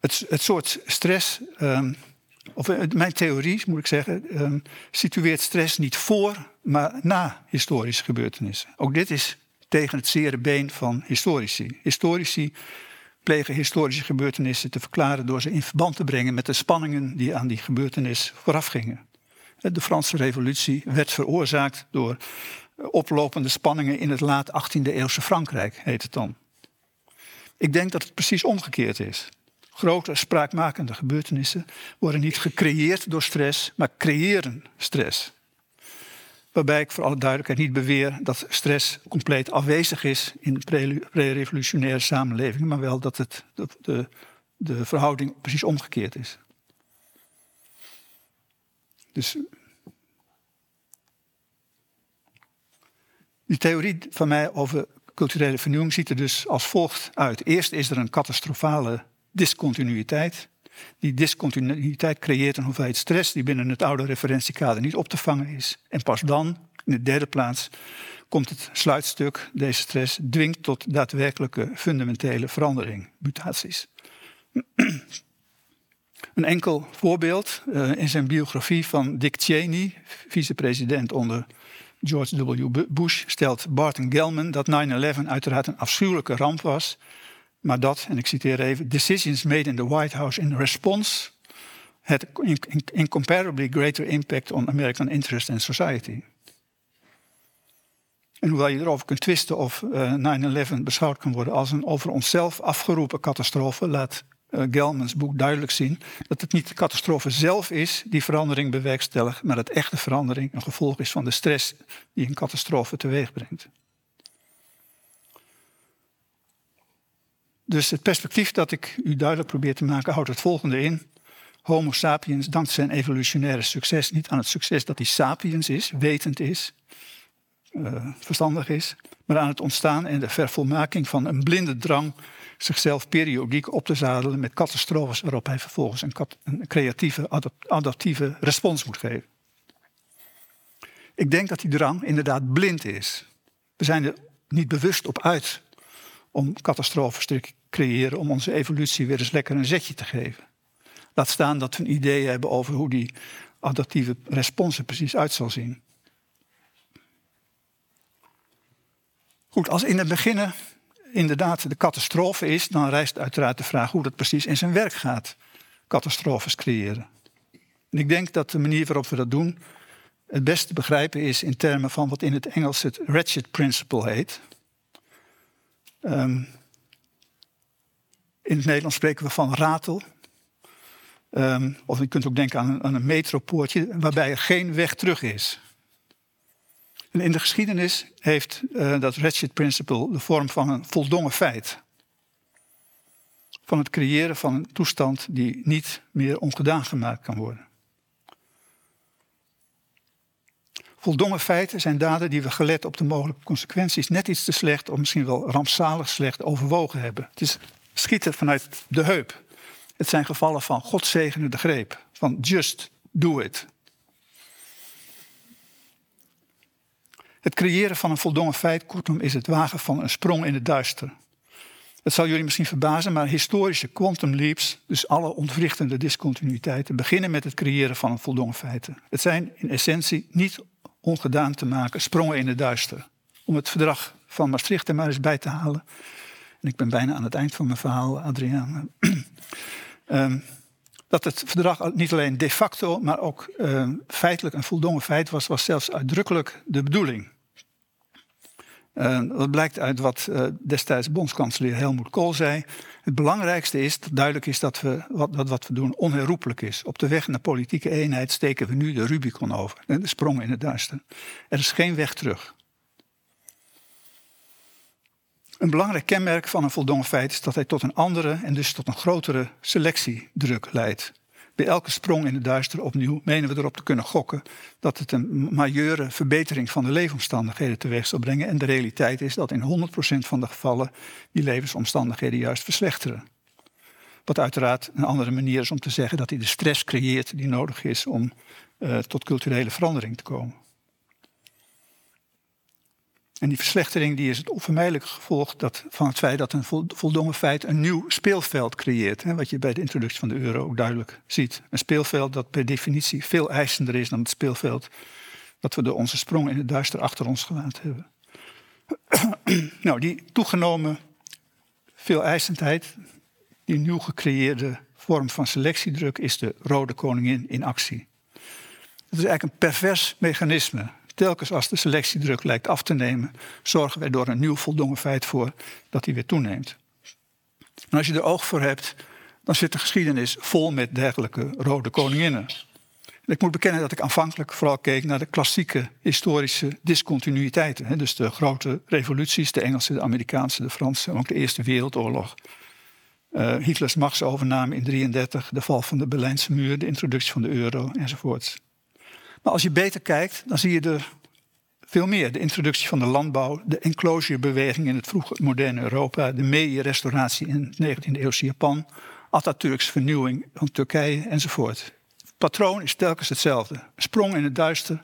Het, het soort stress, um, of eh, mijn theorie moet ik zeggen, um, situeert stress niet voor, maar na historische gebeurtenissen. Ook dit is tegen het zere been van historici. Historici plegen historische gebeurtenissen te verklaren door ze in verband te brengen met de spanningen die aan die gebeurtenis voorafgingen. De Franse Revolutie werd veroorzaakt door oplopende spanningen in het laat 18e eeuwse Frankrijk, heet het dan. Ik denk dat het precies omgekeerd is. Grote spraakmakende gebeurtenissen worden niet gecreëerd door stress, maar creëren stress. Waarbij ik voor alle duidelijkheid niet beweer dat stress compleet afwezig is in pre-revolutionaire samenlevingen, maar wel dat het, de, de, de verhouding precies omgekeerd is. Dus die theorie van mij over culturele vernieuwing ziet er dus als volgt uit. Eerst is er een catastrofale discontinuïteit. Die discontinuïteit creëert een hoeveelheid stress die binnen het oude referentiekader niet op te vangen is. En pas dan, in de derde plaats, komt het sluitstuk, deze stress, dwingt tot daadwerkelijke fundamentele verandering, mutaties. Een enkel voorbeeld uh, in zijn biografie van Dick Cheney, vicepresident onder George W. Bush, stelt Barton Gelman dat 9-11 uiteraard een afschuwelijke ramp was, maar dat, en ik citeer even, decisions made in the White House in response had incomparably greater impact on American interest and society. En hoewel je erover kunt twisten of uh, 9-11 beschouwd kan worden als een over onszelf afgeroepen catastrofe, laat uh, Gelmans boek duidelijk zien dat het niet de catastrofe zelf is die verandering bewerkstelligt, maar dat echte verandering een gevolg is van de stress die een catastrofe teweeg brengt. Dus het perspectief dat ik u duidelijk probeer te maken houdt het volgende in. Homo sapiens dankt zijn evolutionaire succes niet aan het succes dat hij sapiens is, wetend is, uh, verstandig is, maar aan het ontstaan en de vervolmaking van een blinde drang zichzelf periodiek op te zadelen met catastrofes waarop hij vervolgens een creatieve, adaptieve respons moet geven. Ik denk dat die drang inderdaad blind is. We zijn er niet bewust op uit om catastrofes te creëren, om onze evolutie weer eens lekker een zetje te geven. Laat staan dat we een idee hebben over hoe die adaptieve respons er precies uit zal zien. Goed, als in het begin inderdaad de catastrofe is, dan rijst uiteraard de vraag hoe dat precies in zijn werk gaat. Catastrofes creëren. En ik denk dat de manier waarop we dat doen het beste te begrijpen is in termen van wat in het Engels het Ratchet Principle heet. Um, in het Nederlands spreken we van ratel. Um, of je kunt ook denken aan een, metropoortje waarbij er geen weg terug is. En in de geschiedenis heeft uh, dat Ratchet Principle de vorm van een voldongen feit. Van het creëren van een toestand die niet meer ongedaan gemaakt kan worden. Voldongen feiten zijn daden die we gelet op de mogelijke consequenties net iets te slecht of misschien wel rampzalig slecht overwogen hebben. Het is schieten vanuit de heup. Het zijn gevallen van God zegene de greep, van just do it. Het creëren van een voldongen feit, kortom, is het wagen van een sprong in het duister. Het zal jullie misschien verbazen, maar historische quantum leaps, dus alle ontwrichtende discontinuïteiten, beginnen met het creëren van een voldongen feiten. Het zijn in essentie niet ongedaan te maken sprongen in het duister. Om het verdrag van Maastricht er maar eens bij te halen. En ik ben bijna aan het eind van mijn verhaal, Adriaan. um, dat het verdrag niet alleen de facto, maar ook uh, feitelijk een voldongen feit was, was zelfs uitdrukkelijk de bedoeling. Uh, dat blijkt uit wat uh, destijds bondskanselier Helmut Kool zei. Het belangrijkste is dat duidelijk is dat, we, wat, dat wat we doen onherroepelijk is. Op de weg naar politieke eenheid steken we nu de Rubicon over. De sprong in het duister. Er is geen weg terug. Een belangrijk kenmerk van een voldongen feit is dat hij tot een andere en dus tot een grotere selectiedruk leidt. Bij elke sprong in het duister opnieuw menen we erop te kunnen gokken dat het een majeure verbetering van de leefomstandigheden teweeg zal brengen. En de realiteit is dat in 100% van de gevallen die levensomstandigheden juist verslechteren. Wat uiteraard een andere manier is om te zeggen dat hij de stress creëert die nodig is om uh, tot culturele verandering te komen. En die verslechtering die is het onvermijdelijke gevolg dat, van het feit dat een voldongen feit een nieuw speelveld creëert. Hè, wat je bij de introductie van de euro ook duidelijk ziet. Een speelveld dat per definitie veel eisender is dan het speelveld dat we door onze sprong in het duister achter ons gelaten hebben. nou, die toegenomen veel eisendheid, die nieuw gecreëerde vorm van selectiedruk, is de rode koningin in actie. Het is eigenlijk een pervers mechanisme telkens als de selectiedruk lijkt af te nemen, zorgen wij door een nieuw voldongen feit voor dat die weer toeneemt. En als je er oog voor hebt, dan zit de geschiedenis vol met dergelijke rode koninginnen. En ik moet bekennen dat ik aanvankelijk vooral keek naar de klassieke historische discontinuïteiten. Dus de grote revoluties, de Engelse, de Amerikaanse, de Franse, ook de Eerste Wereldoorlog. Uh, Hitlers machtsovername in 1933, de val van de Berlijnse muur, de introductie van de euro enzovoort. Maar als je beter kijkt, dan zie je er veel meer. De introductie van de landbouw, de enclosurebeweging in het vroege moderne Europa, de Meiji-restauratie in het 19e eeuwse Japan, Atatürks vernieuwing van Turkije enzovoort. Het patroon is telkens hetzelfde. Een sprong in het duister,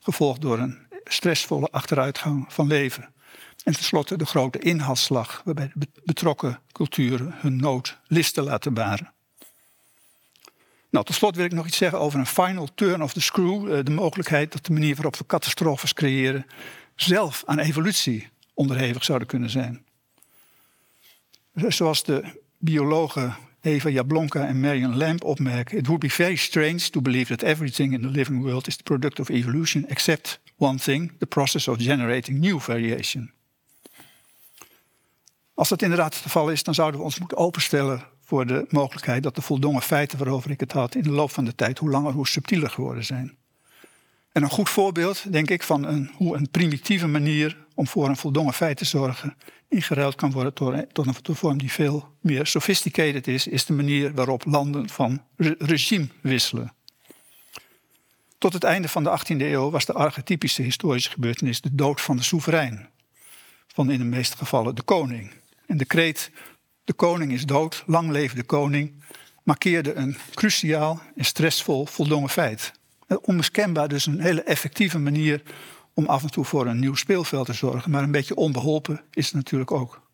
gevolgd door een stressvolle achteruitgang van leven. En tenslotte de grote inhaalslag, waarbij de betrokken culturen hun nood listen laten baren. Nou, tot slot wil ik nog iets zeggen over een final turn of the screw. eh, de mogelijkheid dat de manier waarop we catastrofes creëren zelf aan evolutie onderhevig zouden kunnen zijn. Zoals de biologen Eva Jablonka en Marion Lamb opmerken: It would be very strange to believe that everything in the living world is the product of evolution, except one thing: the process of generating new variation. Als dat inderdaad het geval is, dan zouden we ons moeten openstellen voor de mogelijkheid dat de voldongen feiten waarover ik het had in de loop van de tijd hoe langer hoe subtieler geworden zijn. En een goed voorbeeld, denk ik, van een, hoe een primitieve manier om voor een voldongen feit te zorgen ingeruild kan worden tot een, vorm die veel meer sophisticated is, is de manier waarop landen van re- regime wisselen. Tot het einde van de 18e eeuw was de archetypische historische gebeurtenis de dood van de soeverein. Van in de meeste gevallen de koning. En de kreet de koning is dood, lang leven de koning, markeerde een cruciaal en stressvol voldongen feit. Eh, Onmiskenbaar dus een hele effectieve manier om af en toe voor een nieuw speelveld te zorgen, maar een beetje onbeholpen is het natuurlijk ook.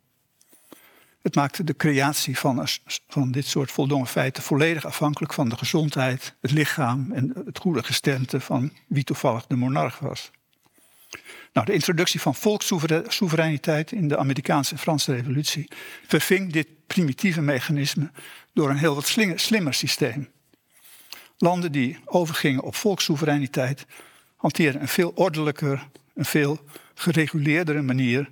Het maakte de creatie van, van dit soort voldongen feiten volledig afhankelijk van de gezondheid, het lichaam en het goede gesternte van wie toevallig de monarch was. Nou, de introductie van volkssoevereiniteit in de Amerikaanse en Franse revolutie verving dit primitieve mechanisme door een heel wat slimmer systeem. Landen die overgingen op volkssoevereiniteit hanteerden een veel ordelijker, een veel gereguleerdere manier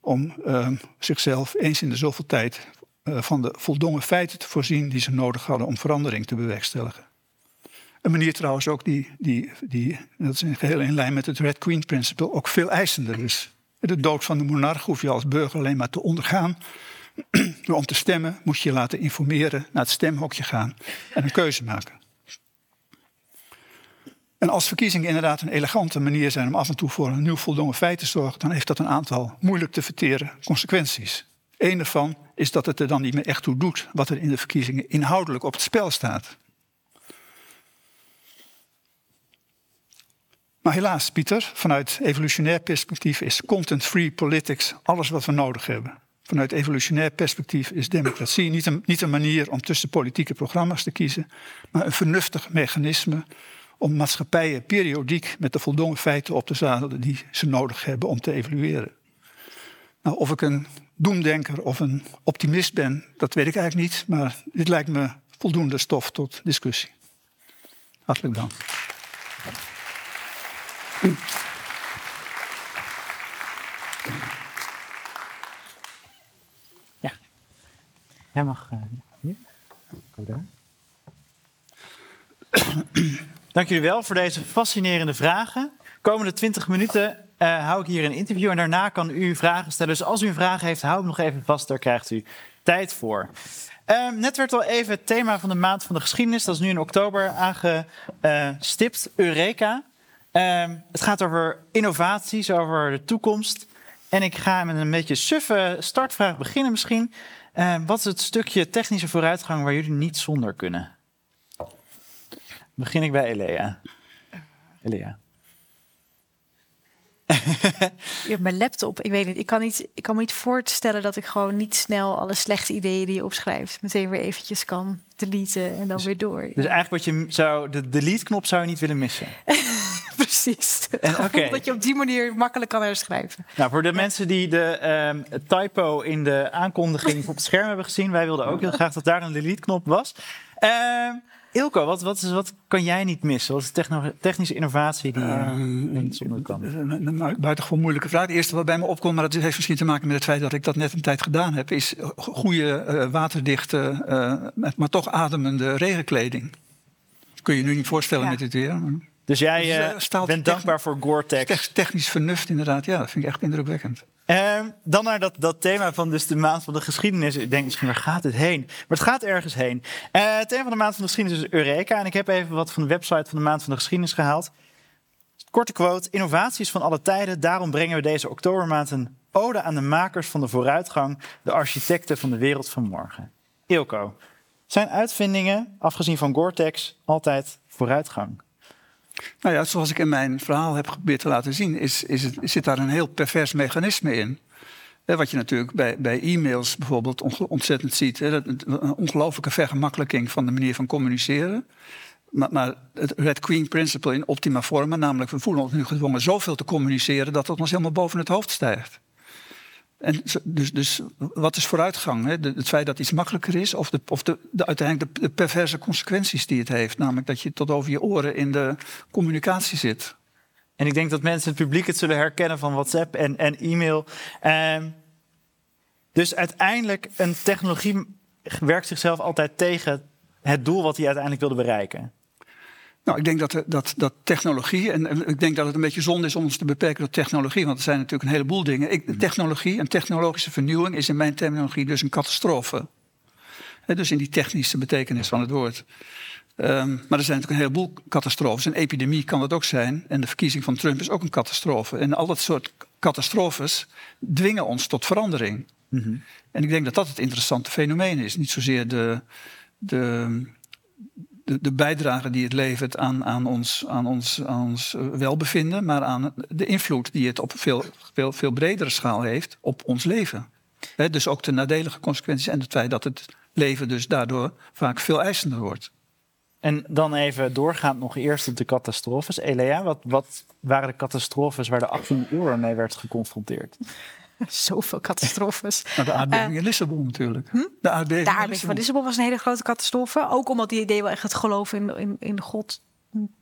om eh, zichzelf eens in de zoveel tijd eh, van de voldongen feiten te voorzien die ze nodig hadden om verandering te bewerkstelligen. Een manier trouwens ook die, die, die dat is in geheel in lijn met het Red Queen Principle, ook veel eisender is. De dood van de monarch hoef je als burger alleen maar te ondergaan. Door om te stemmen moet je je laten informeren, naar het stemhokje gaan en een keuze maken. En als verkiezingen inderdaad een elegante manier zijn om af en toe voor een nieuw voldongen feit te zorgen, dan heeft dat een aantal moeilijk te verteren consequenties. Een daarvan is dat het er dan niet meer echt toe doet wat er in de verkiezingen inhoudelijk op het spel staat. Maar helaas, Pieter, vanuit evolutionair perspectief is content-free politics alles wat we nodig hebben. Vanuit evolutionair perspectief is democratie niet een, niet een manier om tussen politieke programma's te kiezen, maar een vernuftig mechanisme om maatschappijen periodiek met de voldongen feiten op te zadelen die ze nodig hebben om te evolueren. Nou, of ik een doemdenker of een optimist ben, dat weet ik eigenlijk niet, maar dit lijkt me voldoende stof tot discussie. Hartelijk dank. Ja. Jij mag eh, hier. Daar. Dank jullie wel voor deze fascinerende vragen. komende 20 minuten eh, hou ik hier een interview en daarna kan u vragen stellen. Dus als u een vraag heeft, hou hem nog even vast, daar krijgt u tijd voor. Ehm, net werd al even het thema van de maand van de geschiedenis, dat is nu in oktober aangestipt, Eureka. Ehm, het gaat over innovaties, over de toekomst. En ik ga met een beetje suffe startvraag beginnen misschien. Ehm, wat is het stukje technische vooruitgang waar jullie niet zonder kunnen? Begin ik bij Elea. Elea. Je hebt mijn laptop. Ik weet niet. Ik kan, niet. ik kan me niet voorstellen dat ik gewoon niet snel alle slechte ideeën die je opschrijft, meteen weer eventjes kan deleten en dan weer door. Dus eigenlijk wat je zou, de delete-knop zou je niet willen missen. Precies. Oké. Dat je op die manier makkelijk kan herschrijven. Nou, voor de mensen die de ehm, typo in de aankondiging op het scherm hebben gezien, wij wilden ook heel graag dat daar een delete-knop was. Ehm, Ilko, wat, wat, is, wat kan jij niet missen? Wat is de techno- technische innovatie die je Ehm, niet zonder kan? Een een buitengewoon moeilijke vraag. Het eerste wat bij me opkomt, maar dat heeft misschien te maken met het feit dat ik dat net een tijd gedaan heb, is goede, eh, waterdichte, eh, met- maar toch ademende regenkleding. Kun je je nu niet voorstellen Ja. met dit weer. Dus jij Dus, eh, eh, bent dankbaar voor Gore-Tex. tech- Technisch vernuft inderdaad, ja, dat vind ik echt indrukwekkend. Ehm, dan naar dat, dat thema van dus de maand van de geschiedenis. Ik denk misschien, waar gaat het heen? Maar het gaat ergens heen. Eh, het thema van de maand van de geschiedenis is Eureka. En ik heb even wat van de website van de maand van de geschiedenis gehaald. Korte quote. Innovaties van alle tijden. Daarom brengen we deze oktobermaand een ode aan de makers van de vooruitgang. De architecten van de wereld van morgen. Ilko. Zijn uitvindingen, afgezien van Gore-Tex, altijd vooruitgang? Nou ja, zoals ik in mijn verhaal heb geprobeerd te laten zien, is, is het, zit daar een heel pervers mechanisme in. Wat je natuurlijk bij, bij e-mails bijvoorbeeld on- ontzettend ziet. Een ongelooflijke vergemakkelijking van de manier van communiceren. Maar, maar het Red Queen Principle in optima forma, namelijk we voelen ons nu gedwongen zoveel te communiceren dat het ons helemaal boven het hoofd stijgt. En dus, dus wat is vooruitgang? Hè? Het feit dat iets makkelijker is, of, de, of de, de, uiteindelijk de, perverse consequenties die het heeft. Namelijk dat je tot over je oren in de communicatie zit. En ik denk dat mensen het publiek het zullen herkennen van WhatsApp en, en e-mail. Ehm, dus uiteindelijk, een technologie werkt zichzelf altijd tegen het doel wat hij uiteindelijk wilde bereiken. Nou, ik denk dat, dat, dat technologie, en en ik denk dat het een beetje zonde is om ons te beperken tot technologie, want er zijn natuurlijk een heleboel dingen. Ik, technologie en technologische vernieuwing is in mijn terminologie dus een catastrofe. Dus in die technische betekenis van het woord. Ehm, maar er zijn natuurlijk een heleboel catastrofes. Een epidemie kan dat ook zijn. En de verkiezing van Trump is ook een catastrofe. En al dat soort catastrofes dwingen ons tot verandering. En ik denk dat dat het interessante fenomeen is. Niet zozeer de, de, de, de bijdrage die het levert aan, aan, ons, aan, ons, aan ons eh, welbevinden, maar aan de invloed die het op veel, veel, bredere schaal heeft op ons leven. Dus ook de nadelige consequenties en het feit dat het leven dus daardoor vaak veel eisender wordt. En dan even doorgaand nog eerst op de catastrofes. Elea, wat, wat waren de catastrofes waar de 18e eeuw mee werd geconfronteerd? Zoveel catastrofes. Nou, de aardbeving in Lissabon natuurlijk. De aardbeving, De in aardbeving van Lissabon was een hele grote catastrofe. Ook omdat die idee wel echt het geloof in, in, in God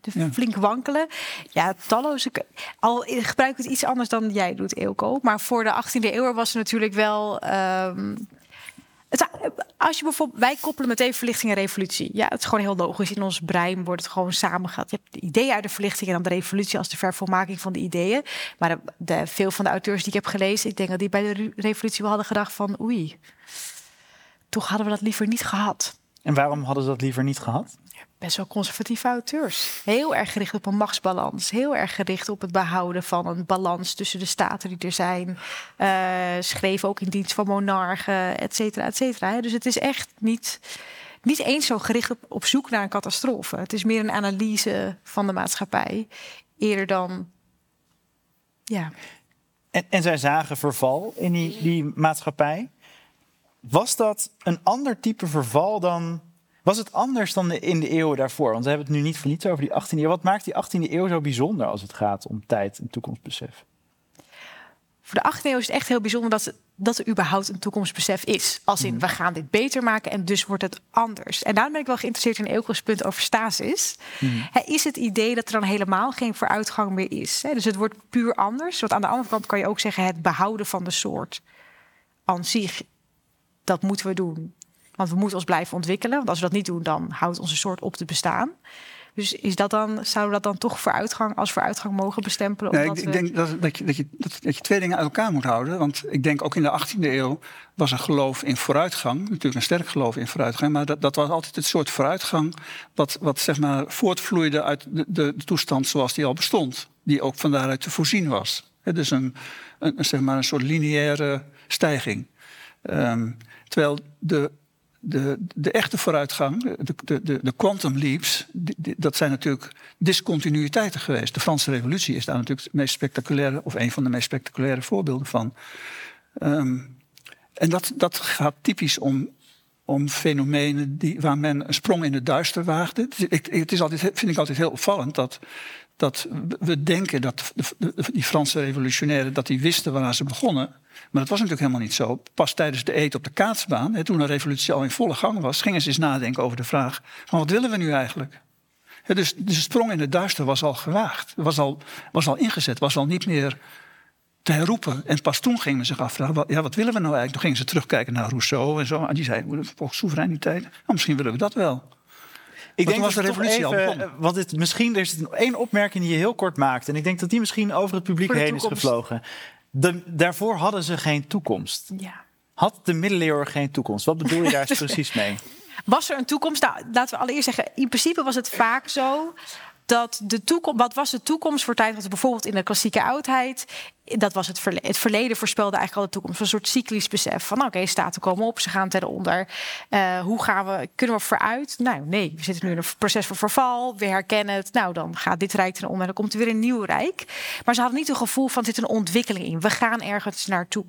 Ja. flink wankelen. Ja, talloze... Al gebruik ik het iets anders dan jij doet, Eelco. Maar voor de 18e eeuw was er natuurlijk wel... ehm, het, als je bijvoorbeeld, wij koppelen meteen verlichting en revolutie. Ja, het is gewoon heel logisch. In ons brein wordt het gewoon samengehaald. Je hebt de ideeën uit de verlichting en dan de revolutie als de vervolmaking van de ideeën. Maar de, veel van de auteurs die ik heb gelezen, ik denk dat die bij de re- revolutie wel hadden gedacht van oei, toch hadden we dat liever niet gehad. En waarom hadden ze dat liever niet gehad? Best wel conservatieve auteurs. Heel erg gericht op een machtsbalans. Heel erg gericht op het behouden van een balans tussen de staten die er zijn. Eh schreven ook in dienst van monarchen, et cetera, et cetera. Dus het is echt niet, niet eens zo gericht op, op zoek naar een catastrofe. Het is meer een analyse van de maatschappij. Eerder dan... Ja, En, en zij zagen verval in die, die maatschappij. Was dat een ander type verval dan. Was het anders dan in de eeuwen daarvoor? Want we hebben het nu niet voor niets over die 18e eeuw. Wat maakt die 18e eeuw zo bijzonder als het gaat om tijd en toekomstbesef? Voor de 18e eeuw is het echt heel bijzonder dat, dat er überhaupt een toekomstbesef is. Als in, we gaan dit beter maken en dus wordt het anders. En daarom ben ik wel geïnteresseerd in Eelco's punt over stasis. Hè, is het idee dat er dan helemaal geen vooruitgang meer is? Dus het wordt puur anders. Want aan de andere kant kan je ook zeggen... het behouden van de soort aan zich, dat moeten we doen. Want we moeten ons blijven ontwikkelen. Want als we dat niet doen, dan houdt onze soort op te bestaan. Dus is dat dan, zouden we dat dan toch vooruitgang als vooruitgang mogen bestempelen? Nee, ik, ik denk dat, dat, je, dat, je, dat, dat je twee dingen uit elkaar moet houden. Want ik denk ook in de 18e eeuw was er geloof in vooruitgang. Natuurlijk een sterk geloof in vooruitgang. Maar dat, dat was altijd het soort vooruitgang wat, wat zeg maar voortvloeide uit de, de, de toestand zoals die al bestond. Die ook van daaruit te voorzien was. Dus een, een, een, zeg maar een soort lineaire stijging. Ehm, terwijl de, de, de echte vooruitgang, de, quantum leaps, dat zijn natuurlijk discontinuïteiten geweest. De Franse Revolutie is daar natuurlijk het meest spectaculaire, of een van de meest spectaculaire voorbeelden van. Ehm, en dat, dat gaat typisch om, om fenomenen die, waar men een sprong in het duister waagde. Het is altijd, vind ik altijd heel opvallend dat, dat we denken dat die Franse revolutionairen dat die wisten waar ze begonnen. Maar dat was natuurlijk helemaal niet zo. Pas tijdens de eet op de kaatsbaan, hè, toen de revolutie al in volle gang was, gingen ze eens nadenken over de vraag: van wat willen we nu eigenlijk? Dus, dus de sprong in het duister was al gewaagd, was al, was al ingezet, was al niet meer te herroepen. En pas toen gingen ze zich afvragen, wat, ja, wat willen we nou eigenlijk? Toen gingen ze terugkijken naar Rousseau en zo. En die zei, volgens soevereiniteit, nou, misschien willen we dat wel. Ik toen was dat de revolutie al even, begonnen. eh, Want het, misschien er is één opmerking die je heel kort maakt. En ik denk dat die misschien over het publiek heen is gevlogen. De, daarvoor hadden ze geen toekomst. Ja. Had de middeleeuwen geen toekomst? Wat bedoel je daar precies mee? Was er een toekomst? Nou, laten we allereerst zeggen, in principe was het vaak zo. Dat de toekomst, wat was de toekomst voor tijd, wat bijvoorbeeld in de klassieke oudheid, dat was het verleden. Het verleden voorspelde eigenlijk al de toekomst. Een soort cyclisch besef van, oké, staten komen op, ze gaan ten onder. Uh, hoe gaan we, kunnen we vooruit? Nou, nee, we zitten nu in een proces van verval. We herkennen het. Nou, dan gaat dit rijk ten onder en dan komt er weer een nieuw rijk. Maar ze hadden niet het gevoel van, dit een ontwikkeling in. We gaan ergens naartoe.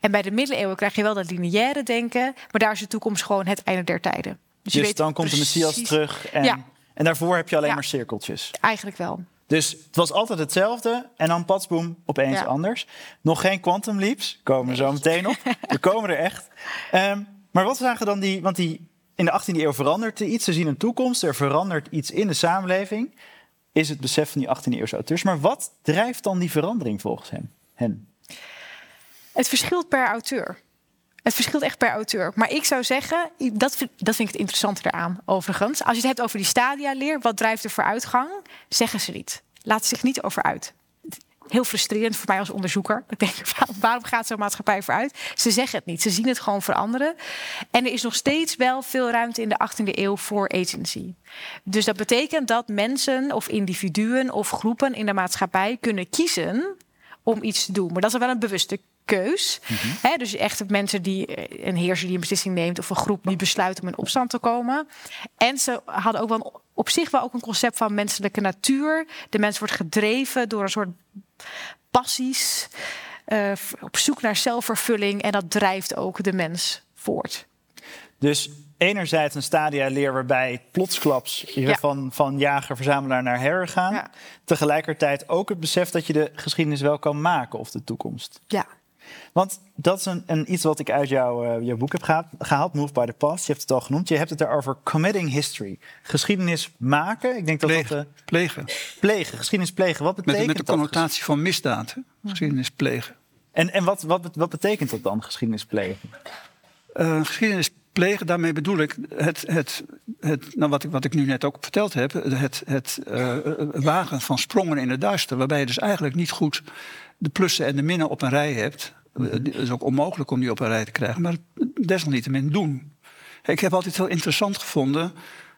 En bij de middeleeuwen krijg je wel dat lineaire denken, maar daar is de toekomst gewoon het einde der tijden. Dus, dus weet dan komt de Messias terug en, ja. En daarvoor heb je alleen maar cirkeltjes. Eigenlijk wel. Dus het was altijd hetzelfde en dan patsboom opeens anders. Nog geen quantum leaps, komen we zo meteen op. We komen er echt. Ehm, maar wat zagen dan die, want die, in de 18e eeuw verandert er iets. Ze zien een toekomst, er verandert iets in de samenleving. Is het besef van die 18e eeuwse auteurs. Maar wat drijft dan die verandering volgens hem, hen? Het verschilt per auteur. Het verschilt echt per auteur. Maar ik zou zeggen, dat vind, dat vind ik het interessante eraan, overigens. Als je het hebt over die stadia-leer, wat drijft de vooruitgang? Zeggen ze niet. Laat zich niet over uit. Heel frustrerend voor mij als onderzoeker. Ik denk, waarom gaat zo'n maatschappij vooruit? Ze zeggen het niet. Ze zien het gewoon veranderen. En er is nog steeds wel veel ruimte in de 18e eeuw voor agency. Dus dat betekent dat mensen of individuen of groepen in de maatschappij kunnen kiezen om iets te doen. Maar dat is wel een bewuste keus. Mhm. dus echt mensen die eh, een heerser die een beslissing neemt of een groep die besluit om in opstand te komen. En ze hadden ook wel op zich wel ook een concept van menselijke natuur. De mens wordt gedreven door een soort passies, uh, op zoek naar zelfvervulling en dat drijft ook de mens voort. Dus enerzijds een stadia leer waarbij plotsklaps ja. van, van jager-verzamelaar naar herder gaan. Tegelijkertijd ook het besef dat je de geschiedenis wel kan maken of de toekomst. Ja, want dat is een, een iets wat ik uit jouw uh, boek heb gehaald, gehaald, Move by the Past. Je hebt het al genoemd. Je hebt het erover committing history. Geschiedenis maken. Ik denk dat plegen. dat... Uh, plegen. Plegen. Geschiedenis plegen. Wat betekent met, met de connotatie van misdaad. Geschiedenis plegen. En, en wat, wat, wat betekent dat dan, geschiedenis plegen? Uh, geschiedenis plegen, daarmee bedoel ik het, het, het nou wat, ik, wat ik nu net ook verteld heb, het, het uh, wagen van sprongen in het duister, waarbij je dus eigenlijk niet goed de plussen en de minnen op een rij hebt. Het is ook onmogelijk om die op een rij te krijgen, maar desalniettemin doen. Ik heb altijd heel interessant gevonden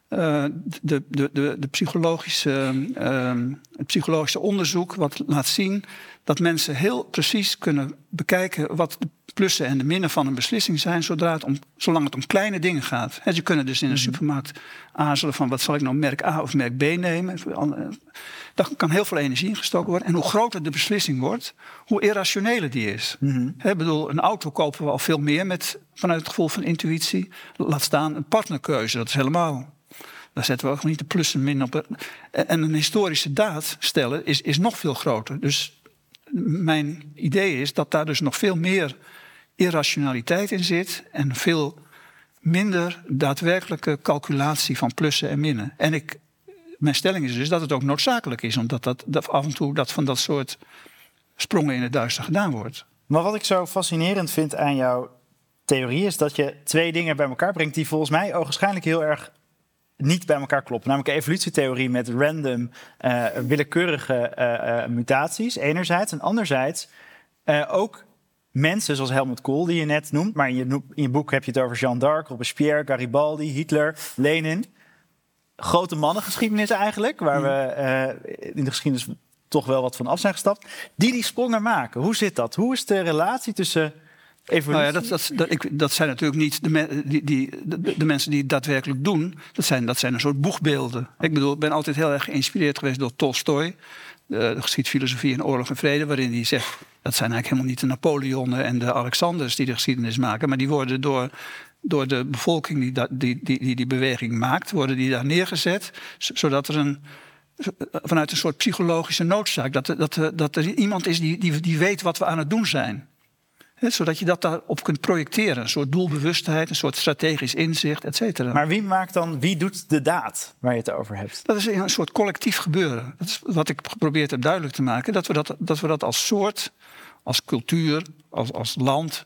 uh, de, de, de, de, psychologische, uh, het psychologische onderzoek wat laat zien dat mensen heel precies kunnen bekijken wat de plussen en de minnen van een beslissing zijn, zodra het om, zolang het om kleine dingen gaat. He, ze kunnen dus in een mhm. supermarkt aarzelen van wat zal ik nou merk A of merk B nemen. Daar kan heel veel energie in gestoken worden. En hoe groter de beslissing wordt, hoe irrationeler die is. Mm Ik bedoel, een auto kopen we al veel meer met, vanuit het gevoel van intuïtie. Laat staan een partnerkeuze, dat is helemaal daar zetten we ook niet de plus en min op. En een historische daad stellen is, is nog veel groter. Dus mijn idee is dat daar dus nog veel meer irrationaliteit in zit. En veel minder daadwerkelijke calculatie van plussen en minnen. En ik, mijn stelling is dus dat het ook noodzakelijk is, omdat dat, af en toe dat van dat soort sprongen in het duister gedaan wordt. Maar wat ik zo fascinerend vind aan jouw theorie is dat je twee dingen bij elkaar brengt die volgens mij waarschijnlijk heel erg niet bij elkaar kloppen. Namelijk evolutietheorie met random, uh, willekeurige uh, mutaties, enerzijds. En anderzijds ook mensen zoals Helmut Kool, die je net noemt. Maar in je, in je boek heb je het over Jeanne d'Arc, Robespierre, Garibaldi, Hitler, Lenin. Grote mannengeschiedenis eigenlijk, waar we in de geschiedenis toch wel wat van af zijn gestapt. Die die sprongen maken. Hoe zit dat? Hoe is de relatie tussen nou ja, dat, dat, dat, zijn natuurlijk niet de, die, die, de, mensen die het daadwerkelijk doen. Dat zijn, dat zijn een soort boegbeelden. Ik bedoel, ben altijd heel erg geïnspireerd geweest door Tolstoy. De, de geschiedfilosofie in oorlog en vrede, waarin hij zegt... dat zijn eigenlijk helemaal niet de Napoleonen en de Alexanders die de geschiedenis maken... maar die worden door, door de bevolking die, die, die, die die beweging maakt... worden die daar neergezet, zodat er een vanuit een soort psychologische noodzaak. Dat, dat, dat er iemand is die, die, die weet wat we aan het doen zijn zodat je dat daarop kunt projecteren. Een soort doelbewustheid, een soort strategisch inzicht, et cetera. Maar wie maakt dan, wie doet de daad waar je het over hebt? Dat is een soort collectief gebeuren. Dat is wat ik geprobeerd heb duidelijk te maken. Dat we dat, dat, we dat als soort, als cultuur, als, als land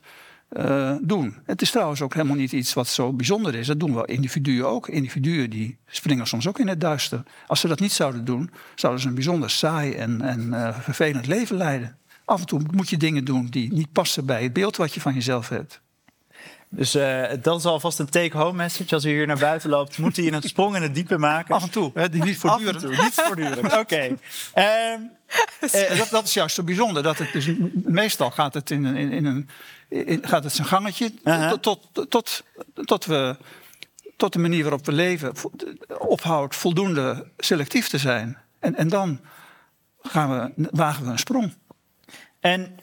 uh, doen. Het is trouwens ook helemaal niet iets wat zo bijzonder is. Dat doen we individuen ook. Individuen die springen soms ook in het duister. Als ze dat niet zouden doen, zouden ze een bijzonder saai en, en uh, vervelend leven leiden af en toe moet je dingen doen die niet passen bij het beeld wat je van jezelf hebt. Dus uh, dat is alvast een take-home message. Als u hier naar buiten loopt, moet u een sprong in het diepe maken. Af en toe. Hè, niet voortdurend. Niet voortdurend. Oké. Okay. Um, uh, dat, is juist zo bijzonder. Dat het dus meestal gaat het, in, in, een, in, gaat het zijn gangetje uh-huh. tot, tot, tot, tot, we, tot de manier waarop we leven ophoudt voldoende selectief te zijn. En, en dan gaan we, wagen we een sprong. En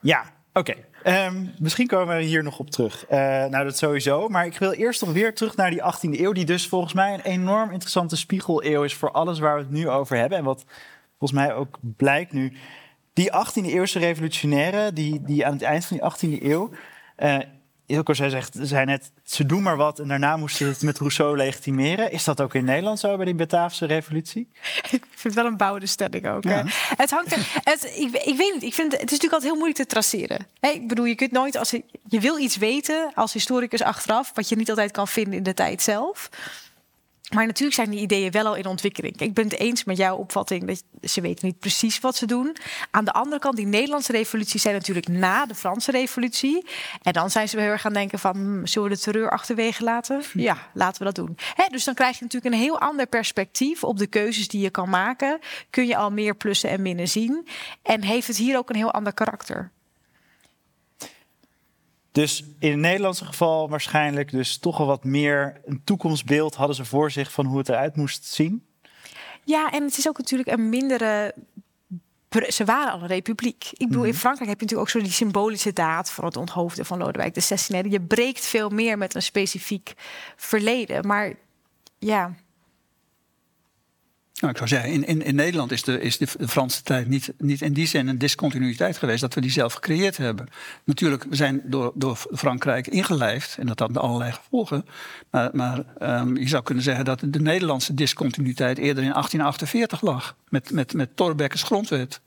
ja, oké. Ehm, misschien komen we hier nog op terug. Eh, nou, dat sowieso. Maar ik wil eerst nog weer terug naar die 18e eeuw, die dus volgens mij een enorm interessante spiegeleeuw is voor alles waar we het nu over hebben. En wat volgens mij ook blijkt nu. Die 18e eeuwse revolutionaire, die, die aan het eind van die 18e eeuw. Eh, Ilko, zij zegt, ze doen maar wat en daarna moesten ze het met Rousseau legitimeren. Is dat ook in Nederland zo bij die Bataafse revolutie? Ik vind het wel een bouwde stelling ook. Het hangt er, het, ik, ik, weet niet, ik vind, het is natuurlijk altijd heel moeilijk te traceren. Ik bedoel, je kunt nooit, als je, je wil iets weten als historicus achteraf, wat je niet altijd kan vinden in de tijd zelf. Maar natuurlijk zijn die ideeën wel al in ontwikkeling. Ik ben het eens met jouw opvatting dat ze weten niet precies wat ze doen. Aan de andere kant, die Nederlandse revolutie zijn natuurlijk na de Franse revolutie. En dan zijn ze heel erg gaan denken van, hmm, zullen we de terreur achterwege laten? Hm. Ja, laten we dat doen. Hè, dus dan krijg je natuurlijk een heel ander perspectief op de keuzes die je kan maken. Kun je al meer plussen en minnen zien. En heeft het hier ook een heel ander karakter. Dus in het Nederlandse geval waarschijnlijk dus toch wel wat meer een toekomstbeeld hadden ze voor zich van hoe het eruit moest zien. Ja, en het is ook natuurlijk een mindere ze waren al een republiek. Ik bedoel, in mhm. Frankrijk heb je natuurlijk ook zo die symbolische daad van het onthoofden van Lodewijk de 16e. Je breekt veel meer met een specifiek verleden. Maar ja, nou, ik zou zeggen, in, in, in Nederland is de, is de Franse tijd niet, niet in die zin een discontinuïteit geweest dat we die zelf gecreëerd hebben. Natuurlijk, we zijn door, door Frankrijk ingelijfd en dat had allerlei gevolgen. Maar, maar ehm, je zou kunnen zeggen dat de Nederlandse discontinuïteit eerder in 1848 lag, met, met, met grondwet.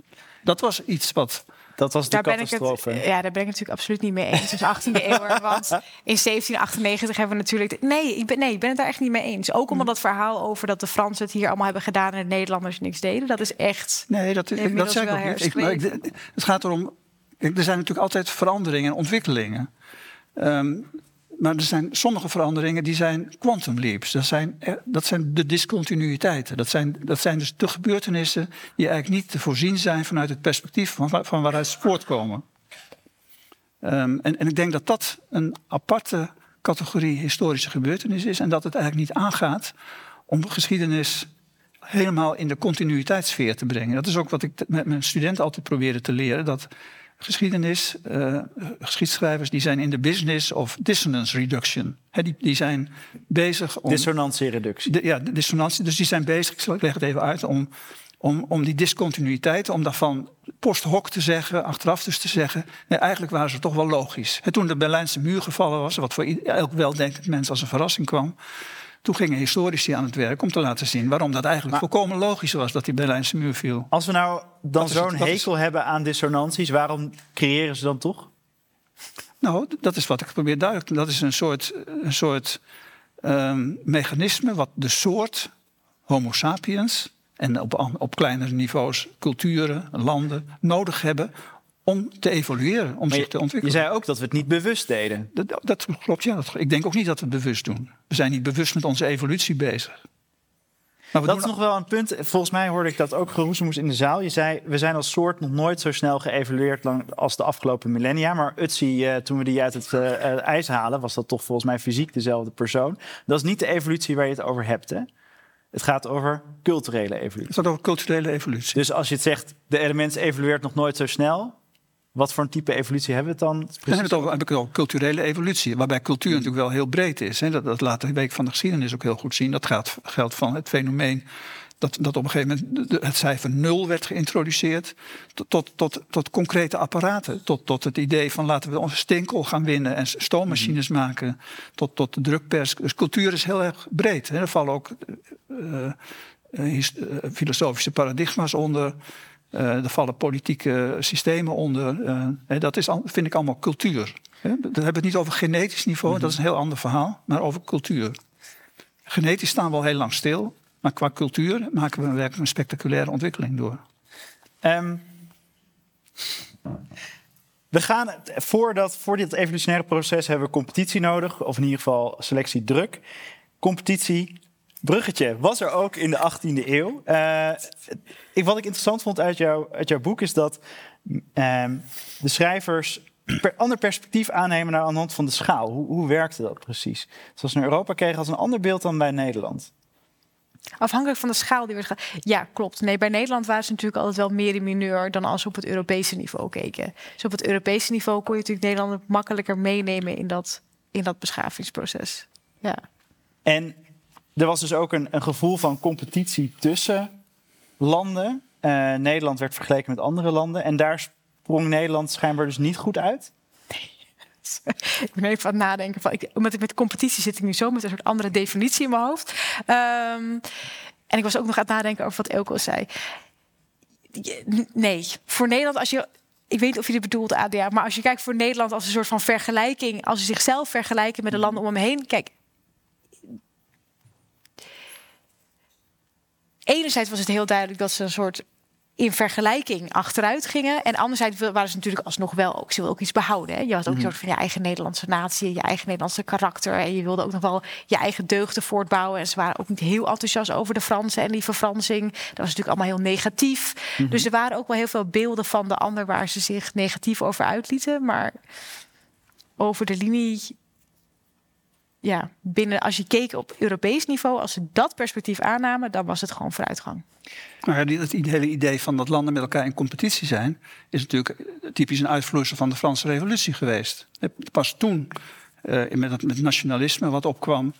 Dat was iets wat dat was de daar catastrofe. Ben ik het, ja, daar ben ik natuurlijk absoluut niet mee eens. Dus 18e eeuw. Want in 1798 hebben we natuurlijk. Nee ik, ben, nee, ik ben het daar echt niet mee eens. Ook omdat hm. dat verhaal over dat de Fransen het hier allemaal hebben gedaan en de Nederlanders niks deden. Dat is echt. Nee, dat, is, dat zeg ik ook niet. Ik, het gaat erom. Er zijn natuurlijk altijd veranderingen en ontwikkelingen. Um, maar er zijn sommige veranderingen die zijn quantum leaps. Dat zijn, eh, dat zijn de discontinuïteiten. Dat zijn, dat zijn dus de gebeurtenissen die eigenlijk niet te voorzien zijn vanuit het perspectief van, van waaruit ze voortkomen. Ehm, en, en ik denk dat dat een aparte categorie historische gebeurtenissen is en dat het eigenlijk niet aangaat om geschiedenis helemaal in de continuïteitssfeer te brengen. Dat is ook wat ik met mijn studenten altijd probeerde te leren. Dat geschiedenis, uh, geschiedschrijvers, die zijn in de business of dissonance reduction. Die, zijn bezig om... Dissonantiereductie. reductie, ja, dissonantie. Dus die zijn bezig, ik, leg het even uit, om, om, om die discontinuïteit, om daarvan post hoc te zeggen, achteraf dus te zeggen. Nee, eigenlijk waren ze toch wel logisch. Toen de Berlijnse muur gevallen was, wat voor elk weldenkend mens als een verrassing kwam... Toen gingen historici aan het werk om te laten zien waarom dat eigenlijk volkomen logisch was dat die Berlijnse muur viel. Als we nou dan zo'n hekel hebben aan dissonanties, waarom creëren ze dan toch? Nou, dat is wat ik probeer duidelijk te Dat is een soort, een soort ehm, mechanisme wat de soort Homo sapiens en op, op kleinere niveaus culturen, landen nodig hebben om te evolueren, om zich te ontwikkelen. Je zei ook dat we het niet bewust deden. Dat, dat klopt, ja. Ik denk ook niet dat we het bewust doen. We zijn niet bewust met onze evolutie bezig. Maar dat is nog wel een punt. Volgens mij hoorde ik dat ook geroezemoes in de zaal. Je zei, we zijn als soort nog nooit zo snel geëvalueerd als de afgelopen millennia. Maar Utsi, eh, toen we die eh, uit het ijs halen, was dat toch volgens mij fysiek dezelfde persoon. Dat is niet de evolutie waar je het over hebt, hè? Het gaat over culturele evolutie. Het gaat over culturele evolutie. Dus als je het zegt, de mens evolueert nog nooit zo snel, wat voor een type evolutie hebben we het dan? Precies? Dan heb ik het, over, culturele evolutie, waarbij cultuur hmm. natuurlijk wel heel breed is. Hè. Dat, dat laat de Week van de Geschiedenis ook heel goed zien. Dat gaat, geldt van het fenomeen dat, dat op een gegeven moment het cijfer nul werd geïntroduceerd. Tot, tot, tot, concrete apparaten. Tot, tot het idee van laten we onze stinkel gaan winnen en stoommachines hmm. maken. Tot, tot de drukpers. Dus cultuur is heel erg breed. Hè. Er vallen ook eh, eh, eh, filosofische paradigma's onder. Eh, er vallen politieke systemen onder. Eh, dat is, vind ik allemaal cultuur. Dan hebben we het niet over genetisch niveau, mhm. dat is een heel ander verhaal, maar over cultuur. Genetisch staan we al heel lang stil, maar qua cultuur maken we werkelijk een spectaculaire ontwikkeling door. Ehm, we gaan, voor, voor dit evolutionaire proces hebben we competitie nodig, of in ieder geval selectiedruk. Competitie bruggetje, was er ook in de 18e eeuw. Uh, ik, wat ik interessant vond uit, jou, uit jouw boek is dat uh, de schrijvers per ander perspectief aannemen naar aan de hand van de schaal. Hoe, hoe werkte dat precies? Zoals naar Europa kregen als een ander beeld dan bij Nederland. Afhankelijk van de schaal die werd Ja, klopt. Nee, bij Nederland waren ze natuurlijk altijd wel meer in mineur dan als ze op het Europese niveau keken. Dus op het Europese niveau kon je natuurlijk Nederland makkelijker meenemen in dat, in dat beschavingsproces. Ja. En er was dus ook een, een gevoel van competitie tussen landen. Uh, Nederland werd vergeleken met andere landen. En daar sprong Nederland schijnbaar dus niet goed uit. ik ben even aan het nadenken. Van, ik, omdat ik met competitie zit ik nu zo met een soort andere definitie in mijn hoofd. Um, en ik was ook nog aan het nadenken over wat Elko zei. Nee, voor Nederland, als je. Ik weet niet of je dit bedoelt, ADA, maar als je kijkt voor Nederland als een soort van vergelijking, als ze zichzelf vergelijken met de landen om hem heen. Kijk, enerzijds was het heel duidelijk dat ze een soort in vergelijking achteruit gingen. En anderzijds waren ze natuurlijk alsnog wel ook, ze ook iets behouden. Hè? Je had ook een mhm. soort van je eigen Nederlandse natie, je eigen Nederlandse karakter. En je wilde ook nog wel je eigen deugden voortbouwen. En ze waren ook niet heel enthousiast over de Fransen en die verfransing. Dat was natuurlijk allemaal heel negatief. Mhm. Dus er waren ook wel heel veel beelden van de ander waar ze zich negatief over uitlieten. Maar over de linie ja, binnen, als je keek op Europees niveau, als ze dat perspectief aannamen, dan was het gewoon vooruitgang. Nou ja, het hele idee van dat landen met elkaar in competitie zijn, is natuurlijk typisch een uitvloeisel van de Franse Revolutie geweest. Pas toen, uh, met het nationalisme wat opkwam,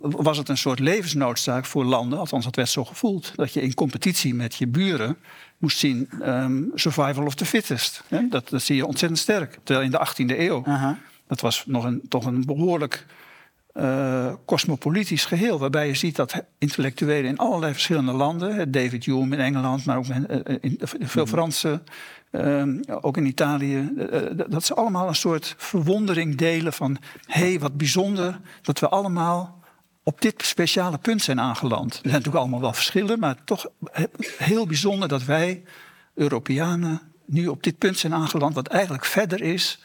was het een soort levensnoodzaak voor landen, althans dat werd zo gevoeld, dat je in competitie met je buren moest zien um, survival of the fittest. Dat, dat, zie je ontzettend sterk. Terwijl in de 18e eeuw, dat was nog een, toch een behoorlijk uh, cosmopolitisch geheel. Waarbij je ziet dat intellectuelen in allerlei verschillende landen, David Hume in Engeland, maar ook in, eh, in veel mhm. Fransen, ehm, ook in Italië, eh, dat ze allemaal een soort verwondering delen van hé, hey, wat bijzonder dat we allemaal op dit speciale punt zijn aangeland. Er zijn natuurlijk allemaal wel verschillen, maar toch heel bijzonder dat wij, Europeanen, nu op dit punt zijn aangeland, wat eigenlijk verder is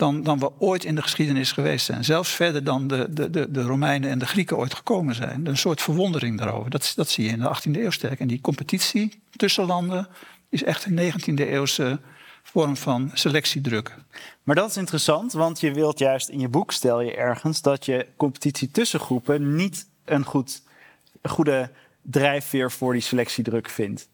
dan, dan we ooit in de geschiedenis geweest zijn. Zelfs verder dan de, de, de, de Romeinen en de Grieken ooit gekomen zijn. Een soort verwondering daarover. Dat, dat zie je in de 18e eeuw sterk. En die competitie tussen landen is echt een 19e eeuwse vorm van selectiedruk. Maar dat is interessant, want je wilt juist in je boek stel je ergens dat je competitie tussen groepen niet een goed, goede drijfveer voor die selectiedruk vindt.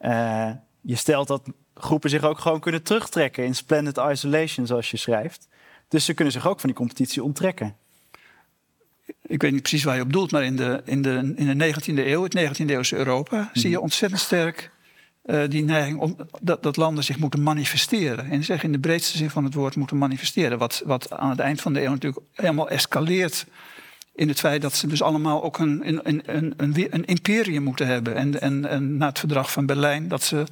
Uh, je stelt dat groepen zich ook gewoon kunnen terugtrekken in splendid isolation, zoals je schrijft. Dus ze kunnen zich ook van die competitie onttrekken. Ik weet niet precies waar je op doelt, maar in de, in de, in de 19e eeuw, het 19e eeuwse Europa, zie je ontzettend sterk uh, die neiging om, dat, dat landen zich moeten manifesteren. En zeg in de breedste zin van het woord moeten manifesteren. Wat, wat aan het eind van de eeuw natuurlijk helemaal escaleert in het feit dat ze dus allemaal ook een, een, een, een, een imperium moeten hebben. En, en, en na het verdrag van Berlijn dat ze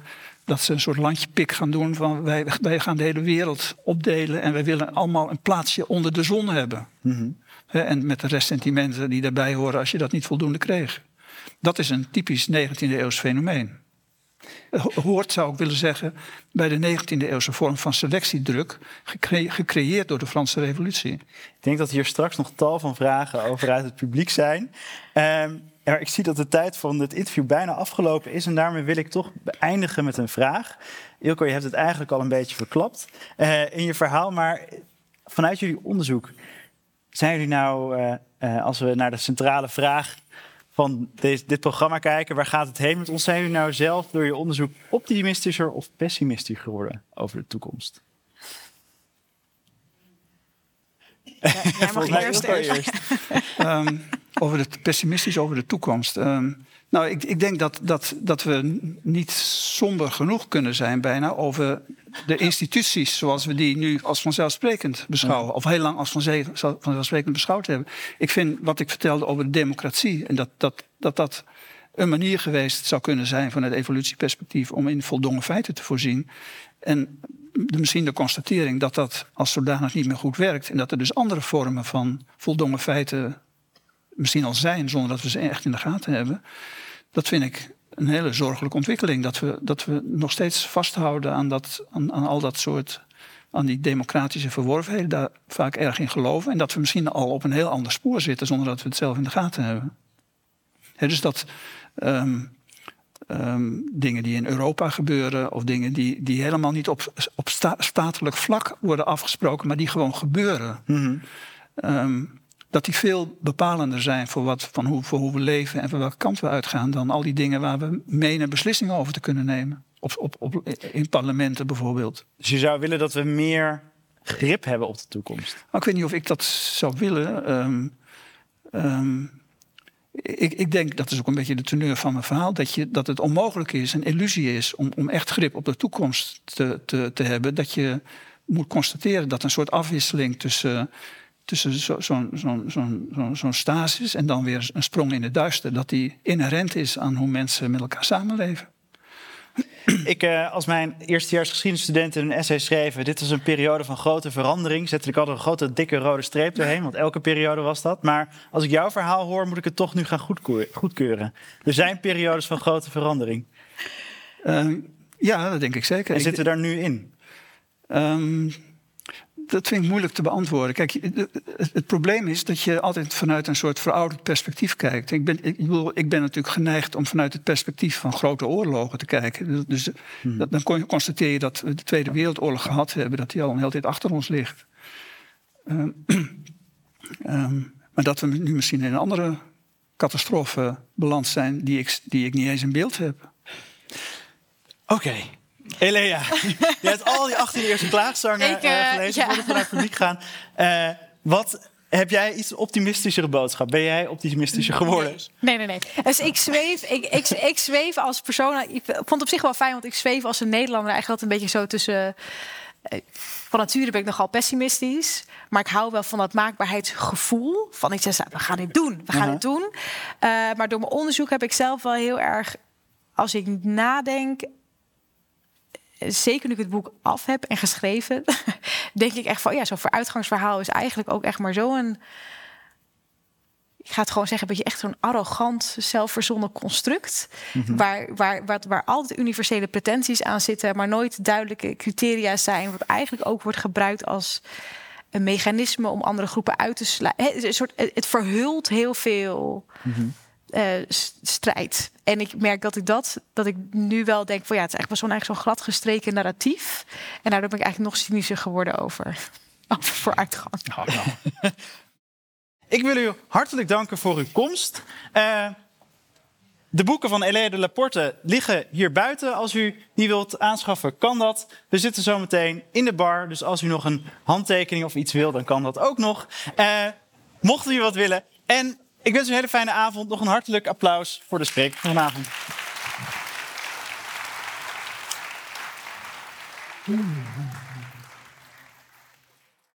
dat ze een soort landjepik gaan doen van wij, wij gaan de hele wereld opdelen en wij willen allemaal een plaatsje onder de zon hebben. Mhm. en met de ressentimenten die daarbij horen als je dat niet voldoende kreeg. Dat is een typisch 19e eeuws fenomeen. Hoort, zou ik willen zeggen, bij de 19e eeuwse vorm van selectiedruk, gecreëerd door de Franse Revolutie. Ik denk dat hier straks nog tal van vragen over uit het publiek zijn. Um, ja, ik zie dat de tijd van het interview bijna afgelopen is. En daarmee wil ik toch eindigen met een vraag. Ilko, je hebt het eigenlijk al een beetje verklapt uh, in je verhaal. Maar vanuit jullie onderzoek, zijn jullie nou, uh, uh, als we naar de centrale vraag van deze, dit programma kijken, waar gaat het heen met ons? Zijn jullie nou zelf door je onderzoek optimistischer of pessimistischer geworden over de toekomst? Ja, jij mag eerst. eerst. um, over de, pessimistisch over de toekomst. Ehm, nou, ik, ik, denk dat, dat, dat we niet somber genoeg kunnen zijn bijna over de instituties zoals we die nu als vanzelfsprekend beschouwen. Of heel lang als vanzelfsprekend beschouwd hebben. Ik vind wat ik vertelde over de democratie en dat dat, dat, dat een manier geweest zou kunnen zijn van het evolutieperspectief om in voldongen feiten te voorzien. En misschien de constatering dat dat als zodanig niet meer goed werkt. En dat er dus andere vormen van voldongen feiten misschien al zijn zonder dat we ze echt in de gaten hebben. Dat vind ik een hele zorgelijke ontwikkeling. Dat we, dat we nog steeds vasthouden aan, dat, aan, aan al dat soort aan die democratische verworvenheden, daar vaak erg in geloven. En dat we misschien al op een heel ander spoor zitten zonder dat we het zelf in de gaten hebben. Dus dat ehm, ehm, dingen die in Europa gebeuren, of dingen die, die helemaal niet op, op sta- statelijk vlak worden afgesproken, maar die gewoon gebeuren. Ehm, dat die veel bepalender zijn voor, wat, van hoe, voor hoe we leven en van welke kant we uitgaan dan al die dingen waar we menen beslissingen over te kunnen nemen. Op, op, op, in parlementen bijvoorbeeld. Dus je zou willen dat we meer grip hebben op de toekomst. Ik weet niet of ik dat zou willen. Ehm, ehm, ik, ik denk, dat is ook een beetje de teneur van mijn verhaal, dat, je, dat het onmogelijk is, een illusie is, om, om echt grip op de toekomst te, te, te hebben. Dat je moet constateren dat een soort afwisseling tussen, tussen zo'n zo, zo, zo, zo, stasis en dan weer een sprong in het duister, dat die inherent is aan hoe mensen met elkaar samenleven. Ik, eh, als mijn eerstejaars geschiedenisstudenten een essay schreven... dit was een periode van grote verandering... zette ik altijd een grote dikke rode streep doorheen... want elke periode was dat. Maar als ik jouw verhaal hoor, moet ik het toch nu gaan goedkeur- goedkeuren. Er zijn periodes van grote verandering. Ehm, ja, dat denk ik zeker. En zitten we daar nu in? Ehm, dat vind ik moeilijk te beantwoorden. Kijk, het, het probleem is dat je altijd vanuit een soort verouderd perspectief kijkt. Ik ben, ik, bedoel, ik ben natuurlijk geneigd om vanuit het perspectief van grote oorlogen te kijken. Dus dat, dan kon- constateer je dat we de Tweede Wereldoorlog gehad hebben, dat die al een hele tijd achter ons ligt. Ehm, ehm, maar dat we nu misschien in een andere catastrofe beland zijn die ik, die ik niet eens in beeld heb. Oké. Elea, je hebt al die 18 eerste klaagzangen Ik, eh, eh, gelezen ja. voordat we naar het publiek gaan. Eh, wat, heb jij iets optimistischere boodschap? Ben jij optimistischer geworden? Nee, nee, nee. Dus ik zweef, ik, ik, ik zweef als persoon. Ik vond het op zich wel fijn, want ik zweef als een Nederlander eigenlijk altijd een beetje zo tussen. Van nature ben ik nogal pessimistisch. Maar ik hou wel van dat maakbaarheidsgevoel. Van ik zeg, we gaan dit doen. We gaan Aha. dit doen. Eh, maar door mijn onderzoek heb ik zelf wel heel erg. Als ik nadenk. Zeker nu ik het boek af heb en geschreven. denk ik echt van ja, zo'n vooruitgangsverhaal is eigenlijk ook echt maar zo'n ik ga het gewoon zeggen, een beetje echt zo'n arrogant, zelfverzonnen construct. waar, waar, waar, waar altijd universele pretenties aan zitten, maar nooit duidelijke criteria zijn. Wat eigenlijk ook wordt gebruikt als een mechanisme om andere groepen uit te sluiten. Het, het verhult heel veel eh, s- strijd. En ik merk dat ik dat, dat ik nu wel denk van ja, het is wel zo'n eigenlijk zo'n glad gestreken narratief. En daardoor ben ik eigenlijk nog cynischer geworden over, over vooruitgang. Ik wil u hartelijk danken voor uw komst. Eh, de boeken van Elia de Laporte liggen hier buiten. Als u die wilt aanschaffen, kan dat. We zitten zo meteen in de bar. Dus als u nog een handtekening of iets wil, dan kan dat ook nog. Eh, mocht u wat willen. En ik wens u een hele fijne avond. Nog een hartelijk applaus voor de spreker van vanavond.